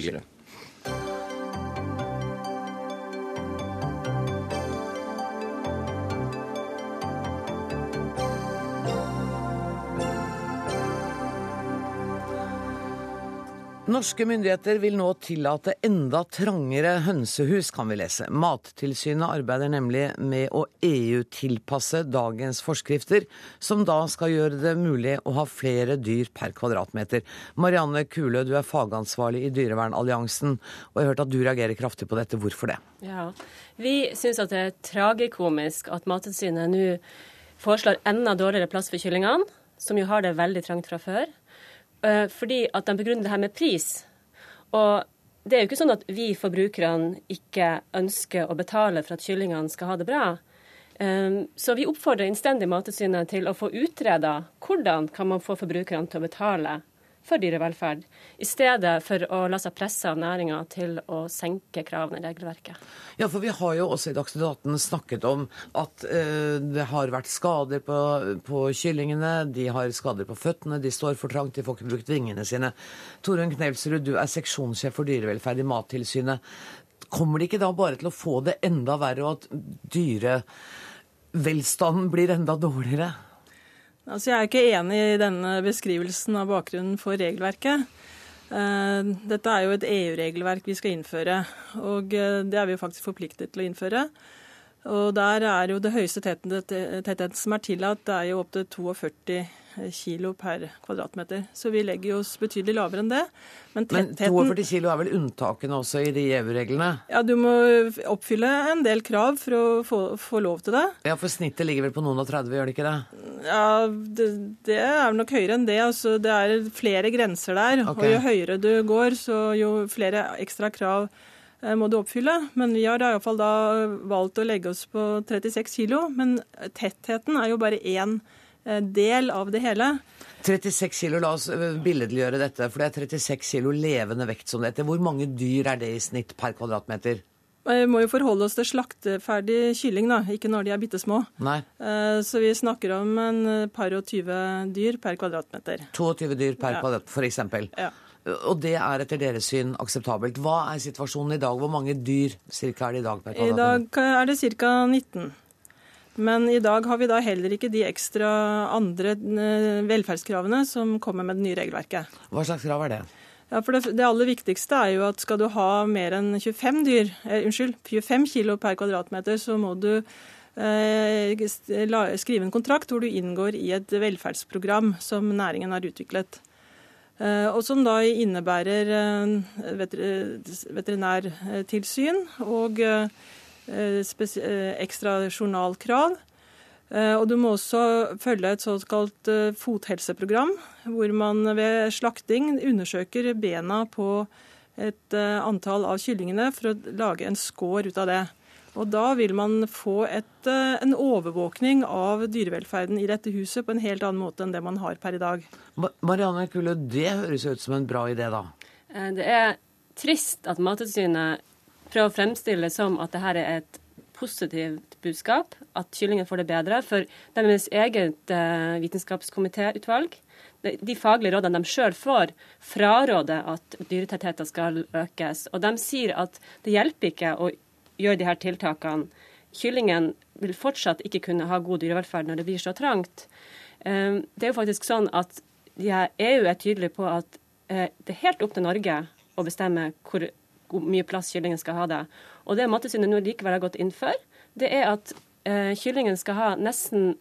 Norske myndigheter vil nå tillate enda trangere hønsehus, kan vi lese. Mattilsynet arbeider nemlig med å EU-tilpasse dagens forskrifter, som da skal gjøre det mulig å ha flere dyr per kvadratmeter. Marianne Kule, du er fagansvarlig i Dyrevernalliansen, og jeg har hørt at du reagerer kraftig på dette. Hvorfor det? Ja, Vi syns at det er tragikomisk at Mattilsynet nå foreslår enda dårligere plass for kyllingene, som jo har det veldig trangt fra før. Eh, Fordi at de begrunner det her med pris. Og det er jo ikke sånn at vi forbrukerne ikke ønsker å betale for at kyllingene skal ha det bra. Eh, Så vi oppfordrer innstendig Mattilsynet til å få utreda hvordan kan man få forbrukerne til å betale for dyrevelferd, i stedet for å la seg presse av næringa til å senke kravene i regelverket. Ja, for vi har jo også i Dagsnytt 18 snakket om at eh, det har vært skader på, på kyllingene. De har skader på føttene, de står for trangt, de får ikke brukt vingene sine. Torunn Knelsrud, du er seksjonssjef for dyrevelferd i Mattilsynet. Kommer de ikke da bare til å få det enda verre, og at dyrevelstanden blir enda dårligere? Altså, jeg er ikke enig i denne beskrivelsen av bakgrunnen for regelverket. Eh, Dette er jo et EU-regelverk vi skal innføre, og eh, det er vi jo faktisk forpliktet til å innføre. Og der er jo det høyeste tettheten som er tillatt, det er jo opptil 42 kilo per kvadratmeter. Så vi legger oss betydelig lavere enn det. Men Men 42 kilo er vel unntakene også i de EU-reglene? Ja, du må oppfylle en del krav for å få, få lov til det. Ja, for snittet ligger vel på noen og 30, gjør det ikke det? Ja, det, det er nok høyere enn det. Altså, det er flere grenser der. Okay. Og jo høyere du går, så jo flere ekstra krav eh, må du oppfylle. Men vi har i iallfall da valgt å legge oss på 36 kilo. Men tettheten er jo bare én del av det hele. 36 kilo, la oss billedliggjøre dette, for det er 36 kilo levende vekt som det heter. Hvor mange dyr er det i snitt per kvadratmeter? Vi må jo forholde oss til slakteferdig kylling, da, ikke når de er bitte små. Nei, Eh, Så vi snakker om en eh, par og tyve dyr per kvadratmeter. 22 dyr per Ja. kvadrat, for eksempel. Ja. Og det er etter deres syn akseptabelt. Hva er situasjonen i dag? Hvor mange dyr cirka er det i dag per kvadratmeter? I dag er det ca. 19. Men i dag har vi da heller ikke de ekstra andre eh, velferdskravene som kommer med det nye regelverket. Hva slags krav er det? Ja, for det, det aller viktigste er jo at skal du ha mer enn 25 dyr, eh, unnskyld, 25 kilo per kvadratmeter, så må du eh, skrive en kontrakt hvor du inngår i et velferdsprogram som næringen har utviklet. Eh, og som da innebærer eh, veterinærtilsyn og eh, eh, ekstra journalkrav. Eh, Og du må også følge et såkalt eh, fothelseprogram, hvor man ved slakting undersøker bena på et eh, antall av kyllingene for å lage en skår ut av det. Og da vil man få et, eh, en overvåkning av dyrevelferden i dette huset på en helt annen måte enn det man har per i dag. Marianne Kulle, det høres ut som en bra idé, da. Eh, Det er trist at Mattilsynet prøver å fremstille det som at dette er et positivt budskap, at kyllingen får det bedre. For deres eget eh, vitenskapskomitéutvalg, de, faglige rådene de sjøl får, fraråder at dyretettheten skal økes. Og de sier at det hjelper ikke å gjøre de her tiltakene. Kyllingen vil fortsatt ikke kunne ha god dyrevelferd når det blir så trangt. Eh, Det er jo faktisk sånn at EU er tydelig på at eh, det er helt opp til Norge å bestemme hvor hvor mye plass kyllingen skal ha det. Og det Mattilsynet nå likevel har gått inn for, det er at eh, kyllingen skal ha nesten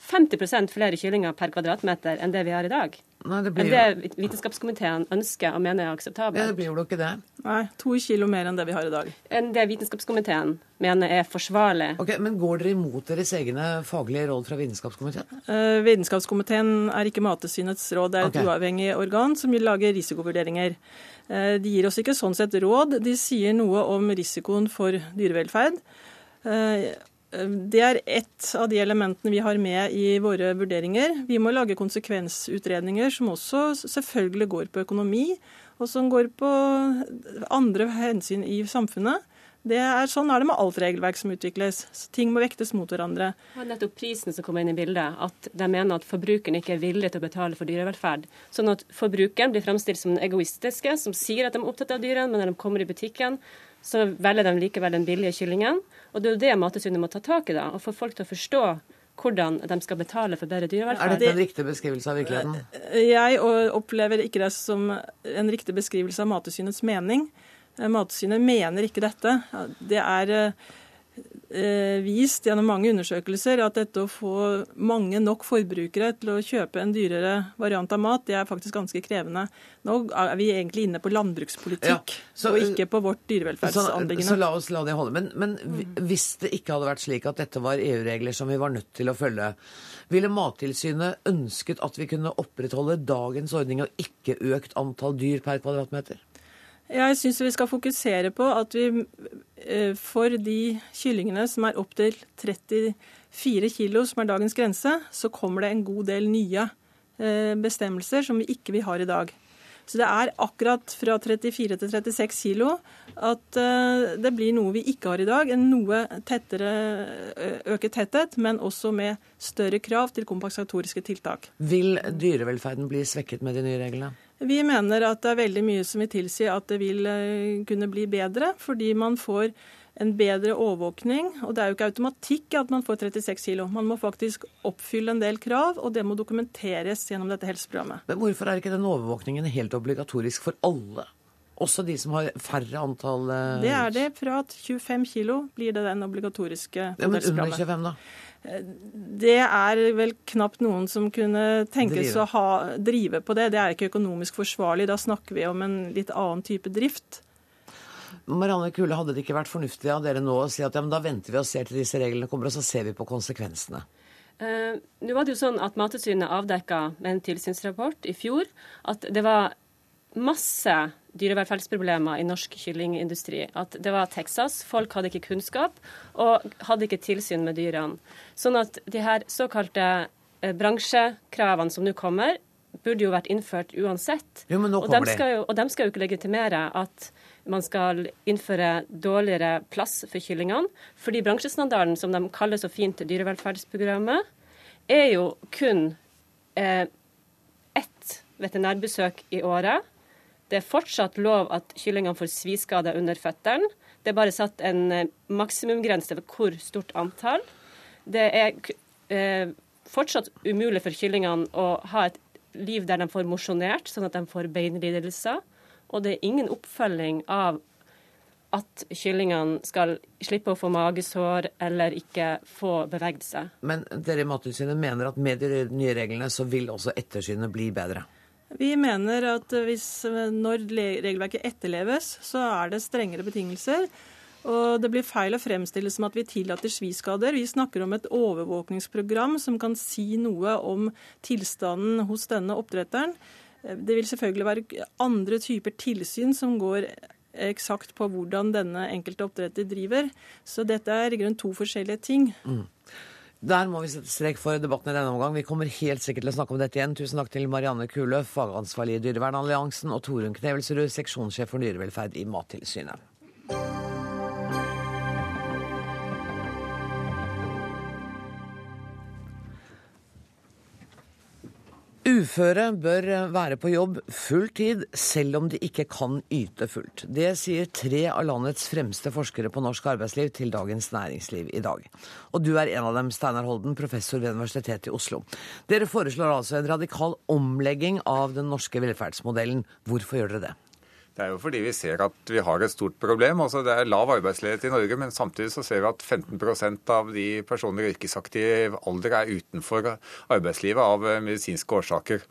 50% flere kyllinger per kvadratmeter enn det vi har i dag. Nei, det blir enn det vitenskapskomiteen ønsker og mener er akseptabelt. ja, det blir jo ikke det. Nei, to kilo mer enn det vi har i dag. Enn det vitenskapskomiteen mener er forsvarlig. Ok, Men går dere imot deres egne faglige råd fra Vitenskapskomiteen? Eh, Vitenskapskomiteen er ikke Mattilsynets råd, det er et okay. uavhengig organ som vil lage risikovurderinger. Eh, De gir oss ikke sånn sett råd, de sier noe om risikoen for dyrevelferd. Eh, Det er ett av de elementene vi har med i våre vurderinger. Vi må lage konsekvensutredninger som også selvfølgelig går på økonomi, og som går på andre hensyn i samfunnet. Det er, sånn er det med alt regelverk som utvikles. Ting må vektes mot hverandre. Det var nettopp prisen som kom inn i bildet. At de mener at forbrukeren ikke er villig til å betale for dyrevelferd. Sånn at forbrukeren blir fremstilt som den egoistiske, som sier at de er opptatt av dyrene, men når de kommer i butikken, så velger de likevel den billige kyllingen. Og det er jo det Mattilsynet må ta tak i, da. Og få folk til å forstå hvordan de skal betale for bedre dyrevelferd. Er dette en riktig beskrivelse av virkeligheten? Jeg opplever ikke det som en riktig beskrivelse av Mattilsynets mening. Mattilsynet mener ikke dette. Det er eh, vist gjennom mange undersøkelser at dette å få mange nok forbrukere til å kjøpe en dyrere variant av mat, det er faktisk ganske krevende. Nå er vi egentlig inne på landbrukspolitikk, ja, så, og ikke på vårt dyrevelferdsanliggende. Så, så, la oss la det holde. Men, men hvis det ikke hadde vært slik at dette var EU-regler som vi var nødt til å følge, ville Mattilsynet ønsket at vi kunne opprettholde dagens ordning og ikke økt antall dyr per kvadratmeter? Jeg syns vi skal fokusere på at vi eh, for de kyllingene som er opptil 34 kilo, som er dagens grense, så kommer det en god del nye eh, bestemmelser som vi ikke vi har i dag. Så det er akkurat fra 34 til 36 kilo at eh, det blir noe vi ikke har i dag. En noe tettere øket tetthet, men også med større krav til kompensatoriske tiltak. Vil dyrevelferden bli svekket med de nye reglene? Vi mener at det er veldig mye som vil tilsi at det vil eh, kunne bli bedre, fordi man får en bedre overvåkning. Og det er jo ikke automatikk at man får 36 kilo. Man må faktisk oppfylle en del krav, og det må dokumenteres gjennom dette helseprogrammet. Men hvorfor er ikke den overvåkningen helt obligatorisk for alle? Også de som har færre antall eh, Det er det. Fra 25 kilo blir det den obligatoriske ja, Men under 25, da? Det er vel knapt noen som kunne tenkes drive. å ha, drive på det. Det er ikke økonomisk forsvarlig. Da snakker vi om en litt annen type drift. Marianne Kule, hadde det ikke vært fornuftig av dere nå å si at ja, men da venter vi og ser til disse reglene kommer, og så ser vi på konsekvensene? Eh, nå var det jo sånn at Mattilsynet avdekka med en tilsynsrapport i fjor at det var masse dyrevelferdsproblemer i norsk kyllingindustri. At det var Texas, folk hadde ikke kunnskap og hadde ikke tilsyn med dyrene. Sånn at de her såkalte eh, bransjekravene som nå kommer, burde jo vært innført uansett. Jo, men nå og, de jo, og de skal jo ikke legitimere at man skal innføre dårligere plass for kyllingene. Fordi bransjestandarden, som de kaller så fint dyrevelferdsprogrammet, er jo kun eh, ett veterinærbesøk i året det er fortsatt lov at kyllingene får sviskader under føttene. Det er bare satt en eh, maksimumgrense for hvor stort antall. Det er eh, fortsatt umulig for kyllingene å ha et liv der de får mosjonert, sånn at de får beinlidelser. Og det er ingen oppfølging av at kyllingene skal slippe å få magesår eller ikke få beveget seg. Men dere i Mattilsynet mener at med de nye reglene så vil også ettersynet bli bedre? Vi mener at hvis, når regelverket etterleves, så er det strengere betingelser. Og det blir feil å fremstille som at vi tillater sviskader. Vi snakker om et overvåkningsprogram som kan si noe om tilstanden hos denne oppdretteren. Det vil selvfølgelig være andre typer tilsyn som går eksakt på hvordan denne enkelte oppdretter driver. Så dette er i grunnen to forskjellige ting. Mm. Der må vi sette strek for debatten i denne omgang. Vi kommer helt sikkert til å snakke om dette igjen. Tusen takk til Marianne Kule, fagansvarlig i Dyrevernalliansen, og Torunn Knevelsrud, seksjonssjef for dyrevelferd i Mattilsynet. Uføre bør være på jobb full tid, selv om de ikke kan yte fullt. Det sier tre av landets fremste forskere på norsk arbeidsliv til Dagens Næringsliv i dag. Og du er en av dem, Steinar Holden, professor ved Universitetet i Oslo. Dere foreslår altså en radikal omlegging av den norske velferdsmodellen. Hvorfor gjør dere det? Det er jo fordi vi ser at vi har et stort problem. Altså Det er lav arbeidsledighet i Norge, men samtidig så ser vi at 15% av de personer i yrkesaktiv alder er utenfor arbeidslivet av medisinske årsaker.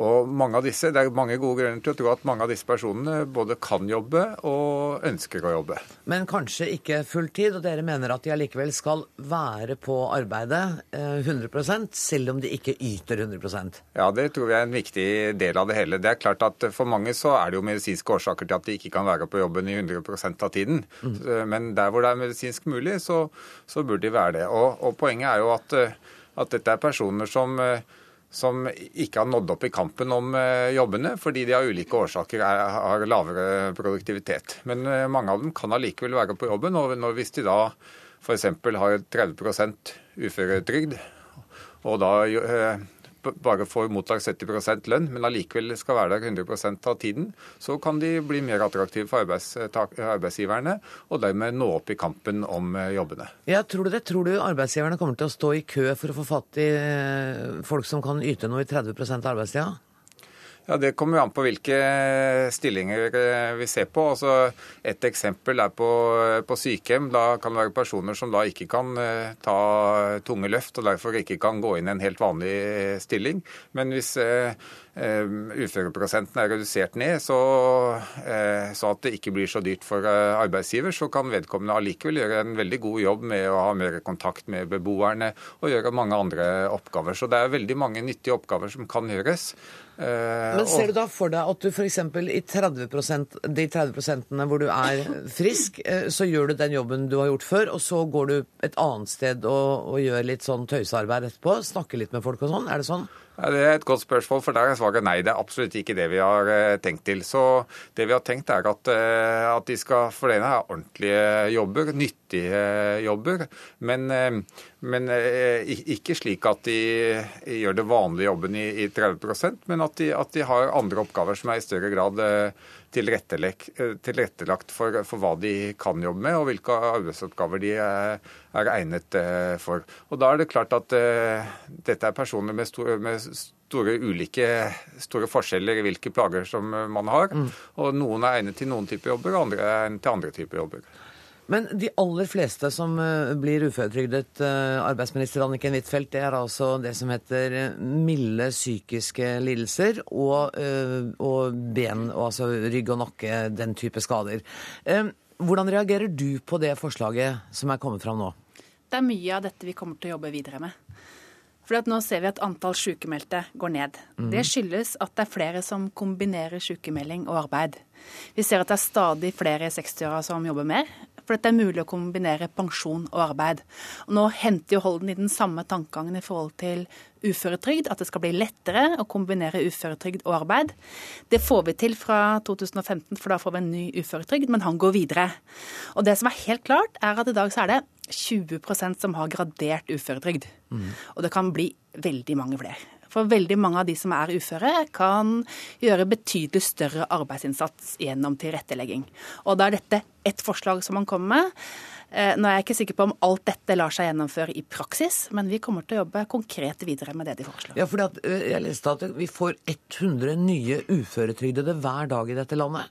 Og mange av disse, Det er mange gode grunner til å tro at mange av disse personene både kan jobbe og ønsker å jobbe. Men kanskje ikke fulltid, og dere mener at de allikevel skal være på arbeidet eh, 100 selv om de ikke yter 100% Ja, det tror jeg er en viktig del av det hele. Det er klart at For mange så er det jo medisinske årsaker til at de ikke kan være på jobben i 100% av tiden. Mm. Men der hvor det er medisinsk mulig, så, så burde de være det. Og, og poenget er jo at, eh, at dette er personer som eh, som ikke har nådd opp i kampen om eh, jobbene, fordi de av ulike årsaker er, har lavere produktivitet. Men eh, mange av dem kan allikevel være på jobben. og Hvis de da f.eks. har 30 uføretrygd, og da eh, bare får mottak 70% lønn, men allikevel skal være der 100% av tiden, så kan de bli mer attraktive for arbeidsgiverne, og dermed nå opp i kampen om eh, jobbene. Ja, tror du det? Tror du arbeidsgiverne kommer til å stå i kø for å få fatt i eh, folk som kan yte noe i 30 av arbeidstida? Ja, Det kommer jo an på hvilke stillinger eh, vi ser på. Altså, et eksempel er på, på sykehjem. Da kan det være personer som da ikke kan eh, ta tunge løft, og derfor ikke kan gå inn i en helt vanlig eh, stilling. Men hvis eh, eh, uføreprosenten er redusert ned, så, eh, så at det ikke blir så dyrt for eh, arbeidsgiver, så kan vedkommende allikevel gjøre en veldig god jobb med å ha mer kontakt med beboerne og gjøre mange andre oppgaver. Så det er veldig mange nyttige oppgaver som kan gjøres. Eh, Men ser du da for deg at du f.eks. i 30% de 30 prosentene hvor du er frisk, eh, så gjør du den jobben du har gjort før, og så går du et annet sted og, og gjør litt sånn tøysearbeid etterpå? Snakker litt med folk og sånn? Er det sånn? Ja, Det er et godt spørsmål, for der er svaret nei. Det er absolutt ikke det vi har eh, tenkt til. Så det vi har tenkt er at, eh, at de skal for det er ordentlige jobber, nyttige jobber. Men, eh, men eh, ikke slik at de gjør det vanlige jobben i, i 30 men at de, at de har andre oppgaver som er i større grad eh, tilrettelagt, eh, for, for hva de kan jobbe med, og hvilke arbeidsoppgaver de er, er egnet eh, for. Og Da er det klart at uh, dette er personer med, store, med store ulike store forskjeller i hvilke plager som eh, man har. Og Noen er egnet til noen typer jobber, og andre er egnet til andre typer jobber. Men de aller fleste som eh, blir uføretrygdet, eh, arbeidsminister Anniken Huitfeldt, det er altså det som heter milde psykiske lidelser og, eh, og ben, og altså rygg og nakke, den type skader. Hvordan reagerer du på det forslaget som er kommet fram nå? Det er mye av dette vi kommer til å jobbe videre med. For at nå ser vi at antall sykemeldte går ned. Mm. Det skyldes at det er flere som kombinerer sykemelding og arbeid. Vi ser at det er stadig flere i 60-åra som jobber mer, for det er mulig å kombinere pensjon og arbeid. Og nå henter jo Holden i den samme tankegangen i forhold til uføretrygd, at det skal bli lettere å kombinere uføretrygd og arbeid. Det får vi til fra 2015, for da får vi en ny uføretrygd, men han går videre. Og det som er helt klart, er at i dag så er det 20% som har gradert uføretrygd. Og det kan bli veldig mange flere. For veldig mange av de som er uføre, kan gjøre betydelig større arbeidsinnsats gjennom tilrettelegging. Og da er dette ett forslag som man kommer med. Eh, Nå er jeg ikke sikker på om alt dette lar seg gjennomføre i praksis, men vi kommer til å jobbe konkret videre med det de foreslår. Ja, fordi at eh, Jeg leste at vi får 100 nye uføretrygdede hver dag i dette landet.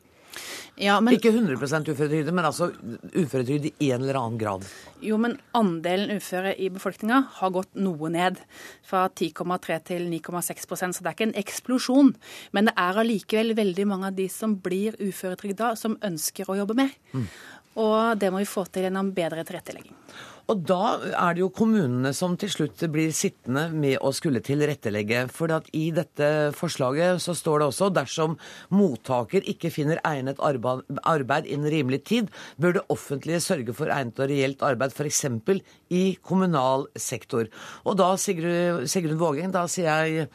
Ja, men, Ikke 100 uføretrygde, men altså uføretrygd i en eller annen grad. Jo, men andelen uføre i befolkninga har gått noe ned. Fra 10,3 til 9,6% så det er ikke en eksplosjon. Men det er allikevel veldig mange av de som blir uføretrygda, som ønsker å jobbe mer. Og det må vi få til gjennom bedre tilrettelegging. Og da er det jo kommunene som til slutt blir sittende med å skulle tilrettelegge. For i dette forslaget så står det også dersom mottaker ikke finner egnet arbeid innen rimelig tid, bør det offentlige sørge for egnet og reelt arbeid, f.eks. i kommunal sektor. Og da, Sigrun, Sigrun Vågeng, da sier jeg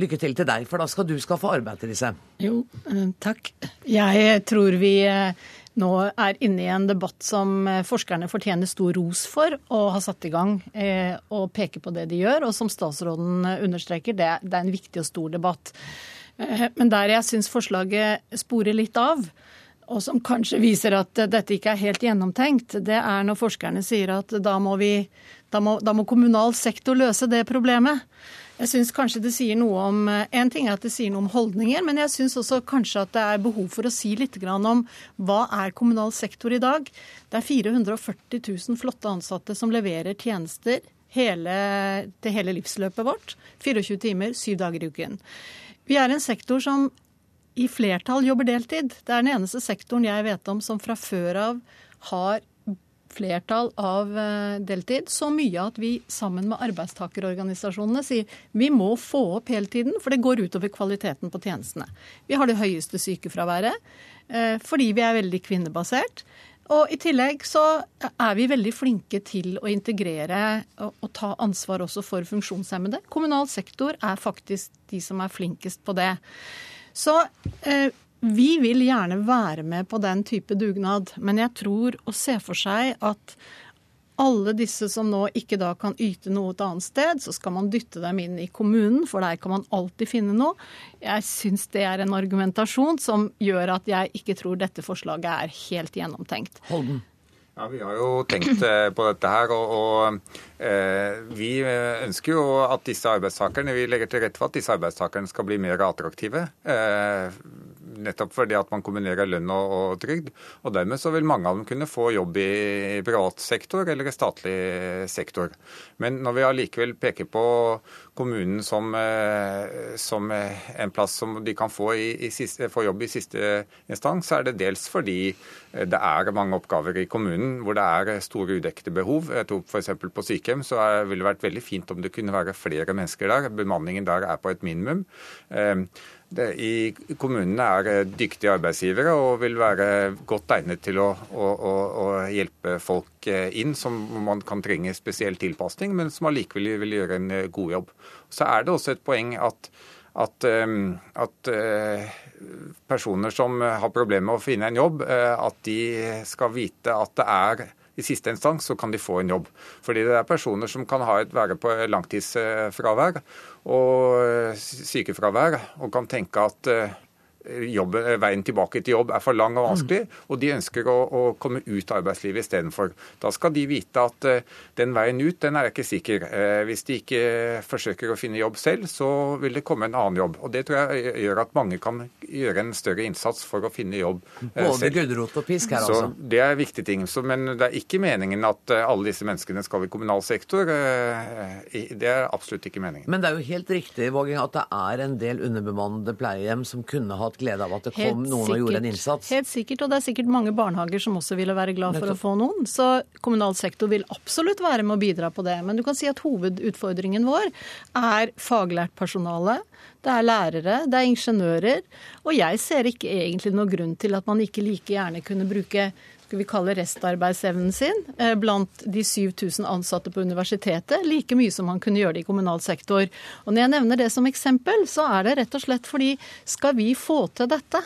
lykke til til deg, for da skal du skaffe arbeid til disse. Jo, eh, takk. Jeg tror vi eh, nå er inne i en debatt som eh, forskerne fortjener stor ros for og har satt i gang eh, og peker på det de gjør. Og som statsråden eh, understreker, det, det er en viktig og stor debatt. Eh, Men der jeg syns forslaget sporer litt av, og som kanskje viser at eh, dette ikke er helt gjennomtenkt, det er når forskerne sier at da må, vi, da må, da må kommunal sektor løse det problemet. Jeg syns kanskje det sier noe om En ting er at det sier noe om holdninger, men jeg syns også kanskje at det er behov for å si litt om hva er kommunal sektor i dag. Det er 440 000 flotte ansatte som leverer tjenester hele, til hele livsløpet vårt. 24 timer, syv dager i uken. Vi er en sektor som i flertall jobber deltid. Det er den eneste sektoren jeg vet om som fra før av har flertall av eh, deltid. Så mye at vi sammen med arbeidstakerorganisasjonene sier vi må få opp heltiden, for det går utover kvaliteten på tjenestene. Vi har det høyeste sykefraværet eh, fordi vi er veldig kvinnebasert. Og i tillegg så er vi veldig flinke til å integrere og, ta ansvar også for funksjonshemmede. Kommunal sektor er faktisk de som er flinkest på det. Så eh, vi vil gjerne være med på den type dugnad, men jeg tror og ser for seg at alle disse som nå ikke da kan yte noe et annet sted, så skal man dytte dem inn i kommunen, for der kan man alltid finne noe. Jeg syns det er en argumentasjon som gjør at jeg ikke tror dette forslaget er helt gjennomtenkt. Holden. Ja, Vi har jo tenkt eh, på dette her, og, og eh, vi ønsker jo at disse arbeidstakerne, vi legger til rette for at disse arbeidstakerne skal bli mer attraktive. Eh, nettopp fordi at man kombinerer lønn og, og, trygd. Og dermed så vil mange av dem kunne få jobb i, privat sektor eller i statlig sektor. Men når vi allikevel peker på kommunen som, eh, som, en plass som de kan få, i, i siste, få jobb i siste instans, så er det dels fordi det er mange oppgaver i kommunen hvor det er store udekte behov. Jeg tror F.eks. på sykehjem så er, ville det vært veldig fint om det kunne være flere mennesker der. Bemanningen der er på et minimum. Eh, I kommunene er dyktige arbeidsgivere og vil være godt egnet til å, å, å hjelpe folk eh, inn som man kan trenge spesiell tilpasning, men som allikevel vil gjøre en eh, god jobb. Så er det også et poeng at, at, at personer som har problemer med å finne en jobb, at de skal vite at det er i siste instans så kan de få en jobb. Fordi det er personer som kan ha et, være på langtidsfravær og sykefravær, og kan tenke at eh, jobb, eh, veien tilbake til jobb er for lang og vanskelig, mm. og de ønsker å, å komme ut av arbeidslivet istedenfor. Da skal de vite at uh, den veien ut, den er ikke sikker. Uh, hvis de ikke forsøker å finne jobb selv, så vil det komme en annen jobb. Og Det tror jeg gjør at mange kan gjøre en større innsats for å finne jobb Både selv. Både gulrot og pisk her, så altså. Det er viktige ting. Så, men det er ikke meningen at alle disse menneskene skal i kommunal sektor. det er absolutt ikke meningen. Men det er jo helt riktig, Våging, at det er en del underbemannede pleiehjem som kunne hatt glede av at det kom helt noen sikkert, og gjorde en innsats. Helt sikkert, og det er sikkert mange barnehager som også ville være glad for Nettopp. å få noen. Så kommunal sektor vil absolutt være med å bidra på det. Men du kan si at hovedutfordringen vår er faglært personale. Det er lærere, det er ingeniører. Og jeg ser ikke egentlig noen grunn til at man ikke like gjerne kunne bruke skal vi kalle restarbeidsevnen sin eh, blant de 7000 ansatte på universitetet, like mye som man kunne gjøre det i kommunal sektor. Og Når jeg nevner det som eksempel, så er det rett og slett fordi skal vi få til dette,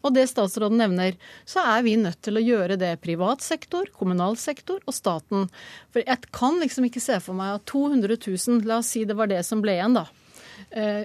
og det statsråden nevner, så er vi nødt til å gjøre det privat sektor, kommunal sektor og staten. For jeg kan liksom ikke se for meg at 200 000, la oss si det var det som ble igjen, da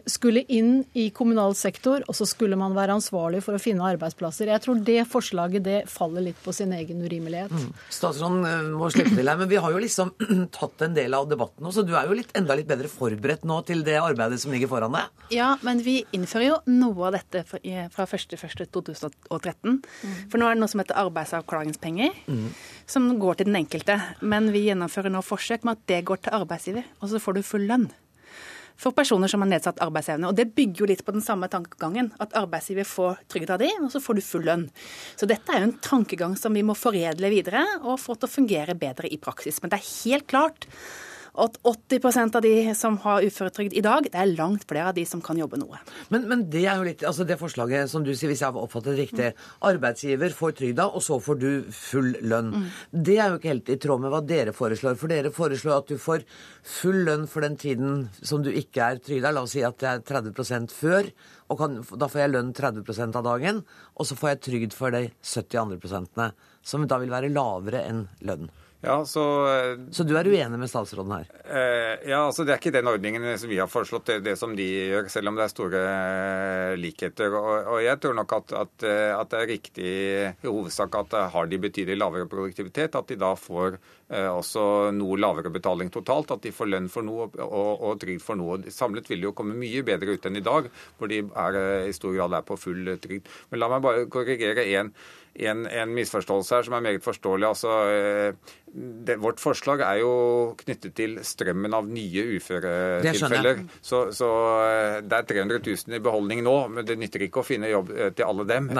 skulle inn i kommunal sektor, og så skulle man være ansvarlig for å finne arbeidsplasser. Jeg tror det forslaget det faller litt på sin egen urimelighet. Mm. Statsråden eh, må slippe til her, men vi har jo liksom tatt en del av debatten nå, så du er jo litt, enda litt bedre forberedt nå til det arbeidet som ligger foran deg? Ja, men vi innfører jo noe av dette fra 1.1.2013. Mm. For nå er det noe som heter arbeidsavklaringspenger, mm. som går til den enkelte. Men vi gjennomfører nå forsøk med at det går til arbeidsgiver, og så får du full lønn for personer som har nedsatt arbeidsevne. Og Det bygger jo litt på den samme tankegangen. At arbeidsgiver får trygghet av de, og så får du full lønn. Så dette er jo en tankegang som vi må foredle videre og få til å fungere bedre i praksis. Men det er helt klart at 80% av de som har uføretrygd i dag, det er langt flere av de som kan jobbe noe. Men, men det er jo litt, altså det forslaget som du sier, hvis jeg har oppfattet det riktig, mm. arbeidsgiver får trygda, og så får du full lønn. Mm. Det er jo ikke helt i tråd med hva dere foreslår. For dere foreslår at du får full lønn for den tiden som du ikke er trygda. La oss si at det er 30% før. Og kan, da får jeg lønn 30% av dagen, og så får jeg trygd for de 70 andre prosentene, som da vil være lavere enn lønn. Ja, så, eh, så du er uenig med statsråden her? Eh, ja, altså Det er ikke den ordningen som vi har foreslått, det, det, som de gjør, selv om det er store eh, likheter. Og, og jeg tror nok at, at, eh, at, det er riktig i hovedsak at har de betydelig lavere produktivitet, at de da får eh, også noe lavere betaling totalt. At de får lønn for noe og, og trygd for noe. Samlet vil de jo komme mye bedre ut enn i dag, hvor de er, eh, i stor grad er på full eh, trygd. Men la meg bare korrigere én en, en, misforståelse her som er meget forståelig. Altså, det, vårt forslag er jo knyttet til strømmen av nye uføretilfeller. Så, så, det er 300 000 i beholdning nå, men det nytter ikke å finne jobb til alle dem.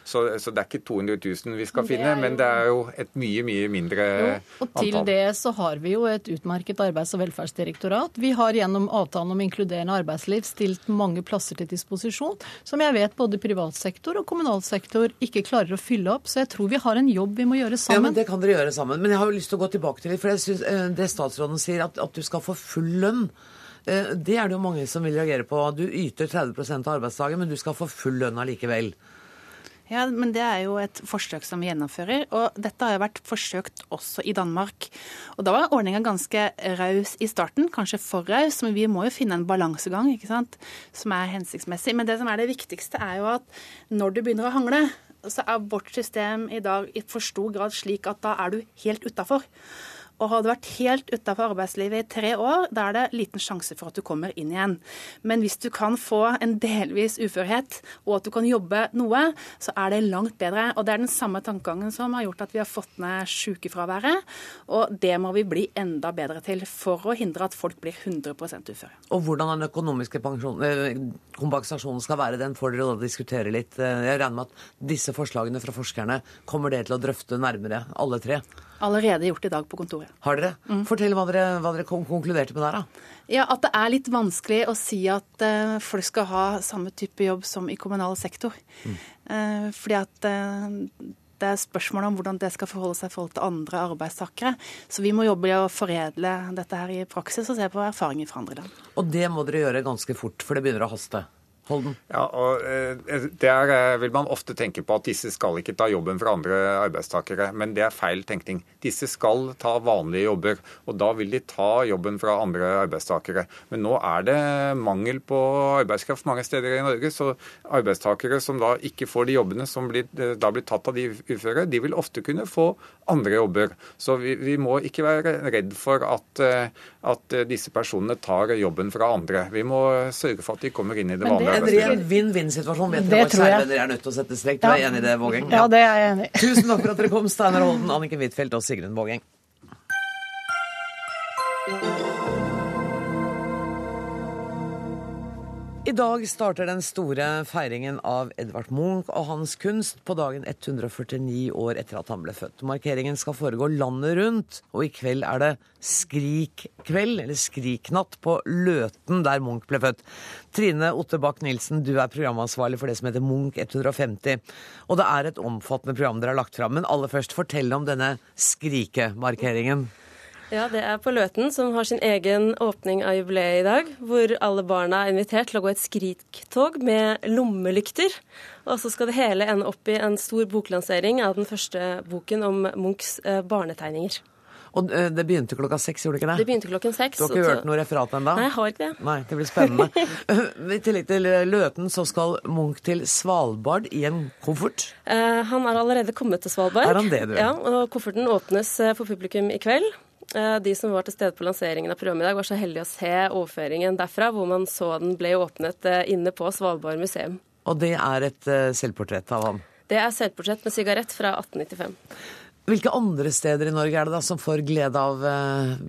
Så, så, det er ikke 200 000 vi skal finne, men det er jo et mye, mye mindre jo, og Til antall. det så har vi jo et utmerket arbeids- og velferdsdirektorat. Vi har gjennom avtalen om inkluderende arbeidsliv stilt mange plasser til disposisjon, som jeg vet både privat sektor og kommunal sektor ikke klarer å fylle opp. Så jeg tror vi har en jobb vi må gjøre sammen. Ja, men Det kan dere gjøre sammen. Men jeg har jo lyst til å gå tilbake til det. For jeg synes, eh, det statsråden sier, at, at du skal få full lønn. Eh, det er det jo mange som vil reagere på. Du yter 30 av arbeidsdagen, men du skal få full lønn allikevel. Ja, men Det er jo et forsøk som vi gjennomfører. og Dette har jo vært forsøkt også i Danmark. Og Da var ordninga ganske raus i starten, kanskje for raus, men vi må jo finne en balansegang ikke sant, som er hensiktsmessig. Men det som er det viktigste, er jo at når du begynner å hangle, så er vårt system i dag i for stor grad slik at da er du helt utafor. Og har du vært helt utafor arbeidslivet i tre år, da er det liten sjanse for at du kommer inn igjen. Men hvis du kan få en delvis uførhet, og at du kan jobbe noe, så er det langt bedre. Og det er den samme tankegangen som har gjort at vi har fått ned sykefraværet. Og det må vi bli enda bedre til for å hindre at folk blir 100% uføre. Og hvordan den økonomiske eh, kompensasjonen skal være, den får dere da diskutere litt. Eh, jeg regner med at disse forslagene fra forskerne kommer dere til å drøfte nærmere, alle tre? Allerede gjort i dag på kontoret. Har dere? Mm. Fortell hva dere, hva dere konkluderte med der, da. Ja, At det er litt vanskelig å si at uh, folk skal ha samme type jobb som i kommunal sektor. Mm. Uh, fordi at uh, det er spørsmål om hvordan det skal forholde seg i forhold til andre arbeidstakere. Så vi må jobbe i å foredle dette her i praksis og se på erfaringer fra andre land. Og det må dere gjøre ganske fort, for det begynner å haste? Holden? Ja, og eh, Der eh, vil man ofte tenke på at disse skal ikke ta jobben fra andre arbeidstakere, men det er feil tenkning. Disse skal ta vanlige jobber, og da vil de ta jobben fra andre arbeidstakere. Men nå er det mangel på arbeidskraft mange steder i Norge, så arbeidstakere som da ikke får de jobbene som blir, eh, da blir tatt av de uføre, de vil ofte kunne få andre jobber. Så vi, vi må ikke være redd for at, at disse personene tar jobben fra andre. Vi må sørge for at de kommer inn i det vanlige det blir en vinn-vinn-situasjon. Vet dere hva kjære er nødt til å sette strek? Du er enig i det, Vågeng? Ja, det er jeg enig i. Tusen takk for at dere kom, Steinar Holden, Anniken Huitfeldt og Sigrun Vågeng. I dag starter den store feiringen av Edvard Munch og hans kunst på dagen 149 år etter at han ble født. Markeringen skal foregå landet rundt, og i kveld er det Skrikkveld, eller Skriknatt, på Løten, der Munch ble født. Trine Ottebakk Nilsen, du er programansvarlig for det som heter Munch 150. Og det er et omfattende program dere har lagt fram. Men aller først, fortell om denne Skrikemarkeringen. Ja, det er på Løten, som har sin egen åpning av jubileet i dag. Hvor alle barna er invitert til å gå et skriktog med lommelykter. Og så skal det hele ende opp i en stor boklansering av den første boken om Munchs eh, barnetegninger. Og eh, det begynte klokka seks, gjorde det ikke det? Det begynte klokken seks. Du har ikke hørt noe referat ennå? Nei, jeg har ikke det. Nei, Det blir spennende. I tillegg til Løten så skal Munch til Svalbard i en koffert? Eh, han er allerede kommet til Svalbard. Er han det, du? Ja, og Kofferten åpnes eh, for publikum i kveld. Eh, de som var til stede på lanseringen av programmet i dag, var så heldige å se overføringen derfra, hvor man så den ble åpnet eh, inne på Svalbard museum. Og det er et uh, selvportrett av ham? Det er selvportrett med sigarett fra 1895. Hvilke andre steder i Norge er det da som får glede av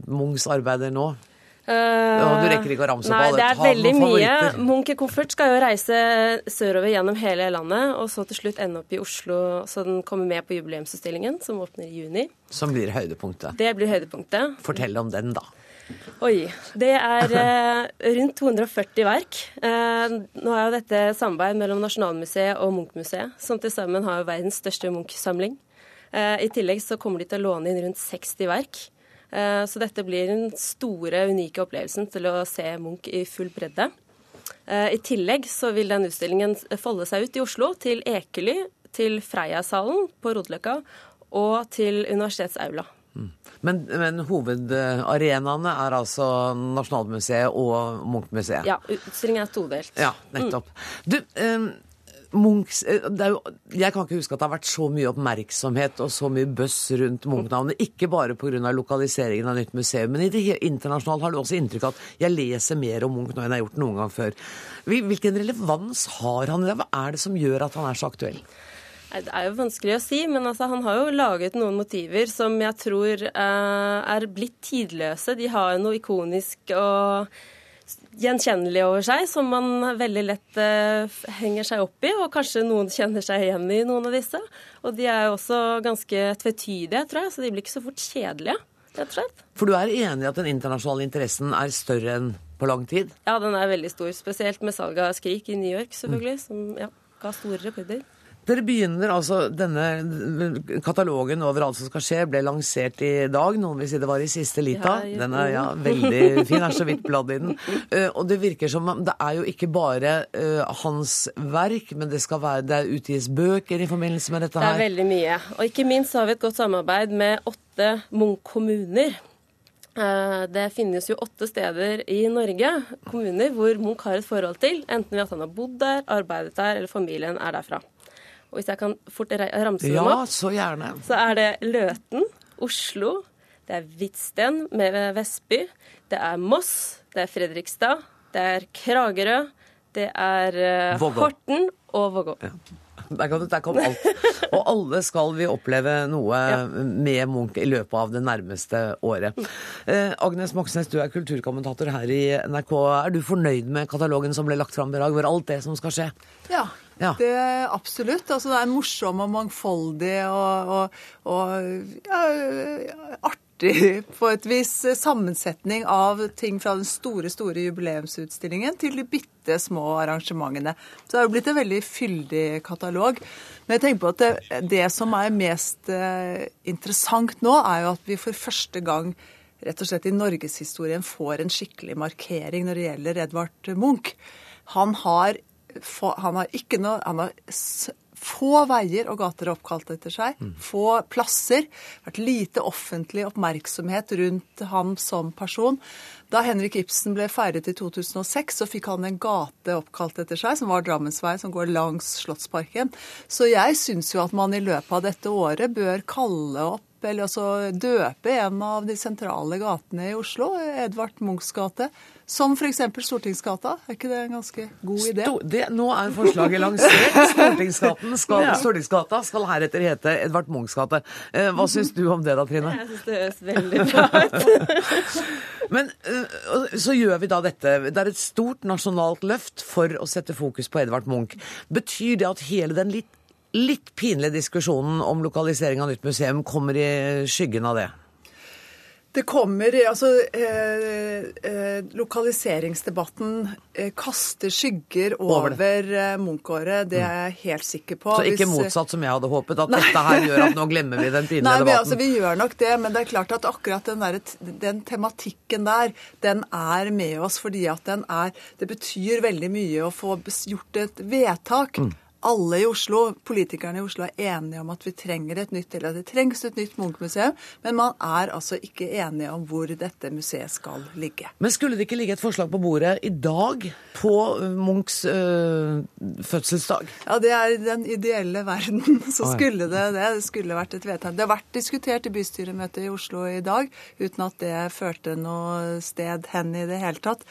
Munchs arbeider nå? Uh, du rekker ikke å ramse nei, opp alle. Det er veldig mye. Munch Koffert skal jo reise sørover gjennom hele landet, og så til slutt ende opp i Oslo, så den kommer med på jubileumsutstillingen, som åpner i juni. Som blir høydepunktet. Det blir høydepunktet. Fortell om den, da. Oi. Det er eh, rundt 240 verk. Eh, nå er jo dette samarbeid mellom Nasjonalmuseet og Munch-museet, som til sammen har verdens største Munch-samling. Eh, I tillegg så kommer de til å låne inn rundt 60 verk. Eh, så dette blir den store, unike opplevelsen til å se Munch i full bredde. Eh, I tillegg så vil den utstillingen folde seg ut i Oslo, til Ekely, til Freia-salen på Rodeløkka og til Universitetsaula. Mm. Men, men, hovedarenaene er altså Nasjonalmuseet og Munch-museet? Ja, utstillingen er todelt. Ja, nettopp. Mm. Du, um Munchs, eh, jo, jeg kan ikke huske at det har vært så mye oppmerksomhet og så mye bøss rundt Munch-navnet. Ikke bare pga. lokaliseringen av nytt museum, men i det internasjonalt har du også inntrykk av at jeg leser mer om Munch nå enn jeg har gjort noen gang før. Hvilken relevans har han? Hva er det som gjør at han er så aktuell? Det er jo vanskelig å si, men altså, han har jo laget noen motiver som jeg tror eh, er blitt tidløse. De har noe ikonisk og gjenkjennelig over seg, som man veldig lett eh, henger seg opp i. Og kanskje noen kjenner seg igjen i noen av disse. Og de er jo også ganske tvetydige, tror jeg, så de blir ikke så fort kjedelige. rett og slett. For du er enig i at den internasjonale interessen er større enn på lang tid? Ja, den er veldig stor. Spesielt med salget av Skrik i New York, selvfølgelig, som ja, ga store rekorder. Dere begynner altså Denne katalogen over alt som skal skje, ble lansert i dag. Noen vil si det var i siste lita. Den er ja, veldig fin. Er så vidt bladd i den. Uh, og det virker som det er jo ikke bare uh, hans verk, men det skal være Det utgis bøker i forbindelse med dette her. Det er veldig mye. Og ikke minst har vi et godt samarbeid med åtte Munch-kommuner. Eh, Det finnes jo åtte steder i Norge, kommuner, hvor Munch har et forhold til. Enten ved at han har bodd der, arbeidet der, eller familien er derfra. Og hvis jeg kan fort ramse ramse dem opp, så gjerne. så er det Løten, Oslo, det er Hvitsten med Vestby, det er Moss, det er Fredrikstad, det er Kragerø, det er uh, Horten og Vågå. Der kom, der kom alt. Og alle skal vi oppleve noe med Munch i løpet av det nærmeste året. Eh, Agnes Moxnes, du er kulturkommentator her i NRK. Er du fornøyd med katalogen som ble lagt fram i dag, hvor alt det som skal skje? Ja, Ja. det absolutt. Altså, det er morsom og mangfoldig og, og, og ja, artig på et vis sammensetning av ting fra den store, store jubileumsutstillingen til de bitte små arrangementene. Så det er jo blitt en veldig fyldig katalog. Men jeg tenker på at det, det som er mest eh, interessant nå, er jo at vi for første gang rett og slett i norgeshistorien får en skikkelig markering når det gjelder Edvard Munch. Han har, han har ikke noe Han har få veier og gater oppkalt etter seg. Få plasser. Vært lite offentlig oppmerksomhet rundt ham som person. Da Henrik Ibsen ble feiret i 2006, så fikk han en gate oppkalt etter seg, som var Drammensvei, som går langs Slottsparken. Så jeg syns jo at man i løpet av dette året bør kalle opp eller altså døpe en av de sentrale gatene i Oslo, Edvard Munchs gate, som f.eks. Stortingsgata. Er ikke det en ganske god idé? Sto- det, nå er forslaget lansert. Stortingsgaten skal, Ja. Stortingsgata skal heretter hete Edvard Munchs gate. Eh, hva syns du om det da, Trine? Jeg syns det høres veldig bra ut. Men øh, så gjør vi da dette. Det er et stort nasjonalt løft for å sette fokus på Edvard Munch. Betyr det at hele den litt, litt pinlige diskusjonen om lokalisering av nytt museum kommer i skyggen av det? Det kommer altså eh, eh, Lokaliseringsdebatten eh, kaster skygger Over over, det. eh, Munch-året. Det er jeg helt sikker på. Så ikke motsatt som jeg hadde håpet, at dette her gjør at nå glemmer vi den pinlige Nei, debatten. altså, vi gjør nok det, men det er klart at akkurat den, der, den tematikken der, den er med oss fordi at den er Det betyr veldig mye å få gjort et vedtak. Mm. Alle i Oslo, politikerne i Oslo er enige om at vi trenger et nytt, eller at det trengs et nytt Munch-museum, men man er altså ikke enige om hvor dette museet skal ligge. Men skulle det ikke ligge et forslag på bordet i dag på øh, Munchs øh, fødselsdag? Ja, det er i den ideelle verden. Så skulle det det. Det skulle vært et vedtak. Det har vært diskutert i bystyremøtet i Oslo i dag, uten at det førte noe sted hen i det hele tatt.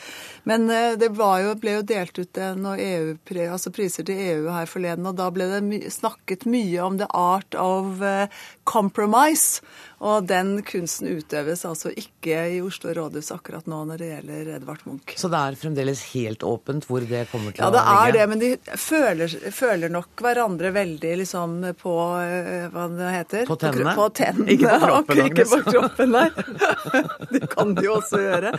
Men eh, det var jo, ble jo delt ut eh, noe EU, altså priser til EU her forleden, og da ble det snakket mye om the art of eh, compromise. Og den kunsten utøves altså ikke i Oslo rådhus akkurat nå når det gjelder Edvard Munch. Så det er fremdeles helt åpent hvor det kommer til Ja, å det er det, men de føler, føler nok hverandre veldig liksom på eh, hva det heter? På tennene? På tennene. Ikke på kroppen, Ikke på kroppen, nei. Det kan de jo også gjøre.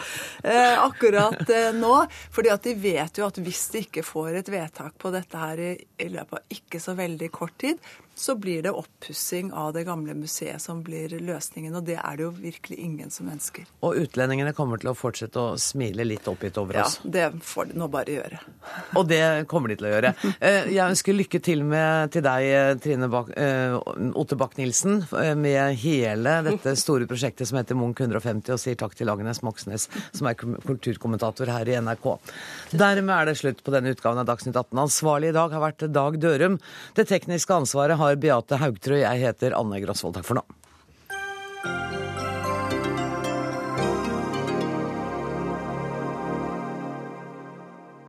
Eh, akkurat eh, nå. fordi at de vet jo at hvis de ikke får et vedtak på dette her i, i løpet av ikke så veldig kort tid, så blir det oppussing av det gamle museet som blir løsningen. Og det er det jo virkelig ingen som ønsker. Og utlendingene kommer til å fortsette å smile litt oppgitt over oss? Ja, det får de nå bare gjøre. Og det kommer de til å gjøre. Eh, Jeg ønsker lykke til med, til deg, Trine Bak, eh, Otte Bach-Nilsen, eh, med hele dette store prosjektet som heter Munch 150, og sier takk til Agnes Moxnes, som er kulturkommentator her i NRK. Dermed er det slutt på denne utgaven av Dagsnytt 18. Ansvarlig i dag har vært Dag Dørum. Det tekniske ansvaret har Beate Haugtrø. Jeg heter Anne Grasvold. Takk for nå.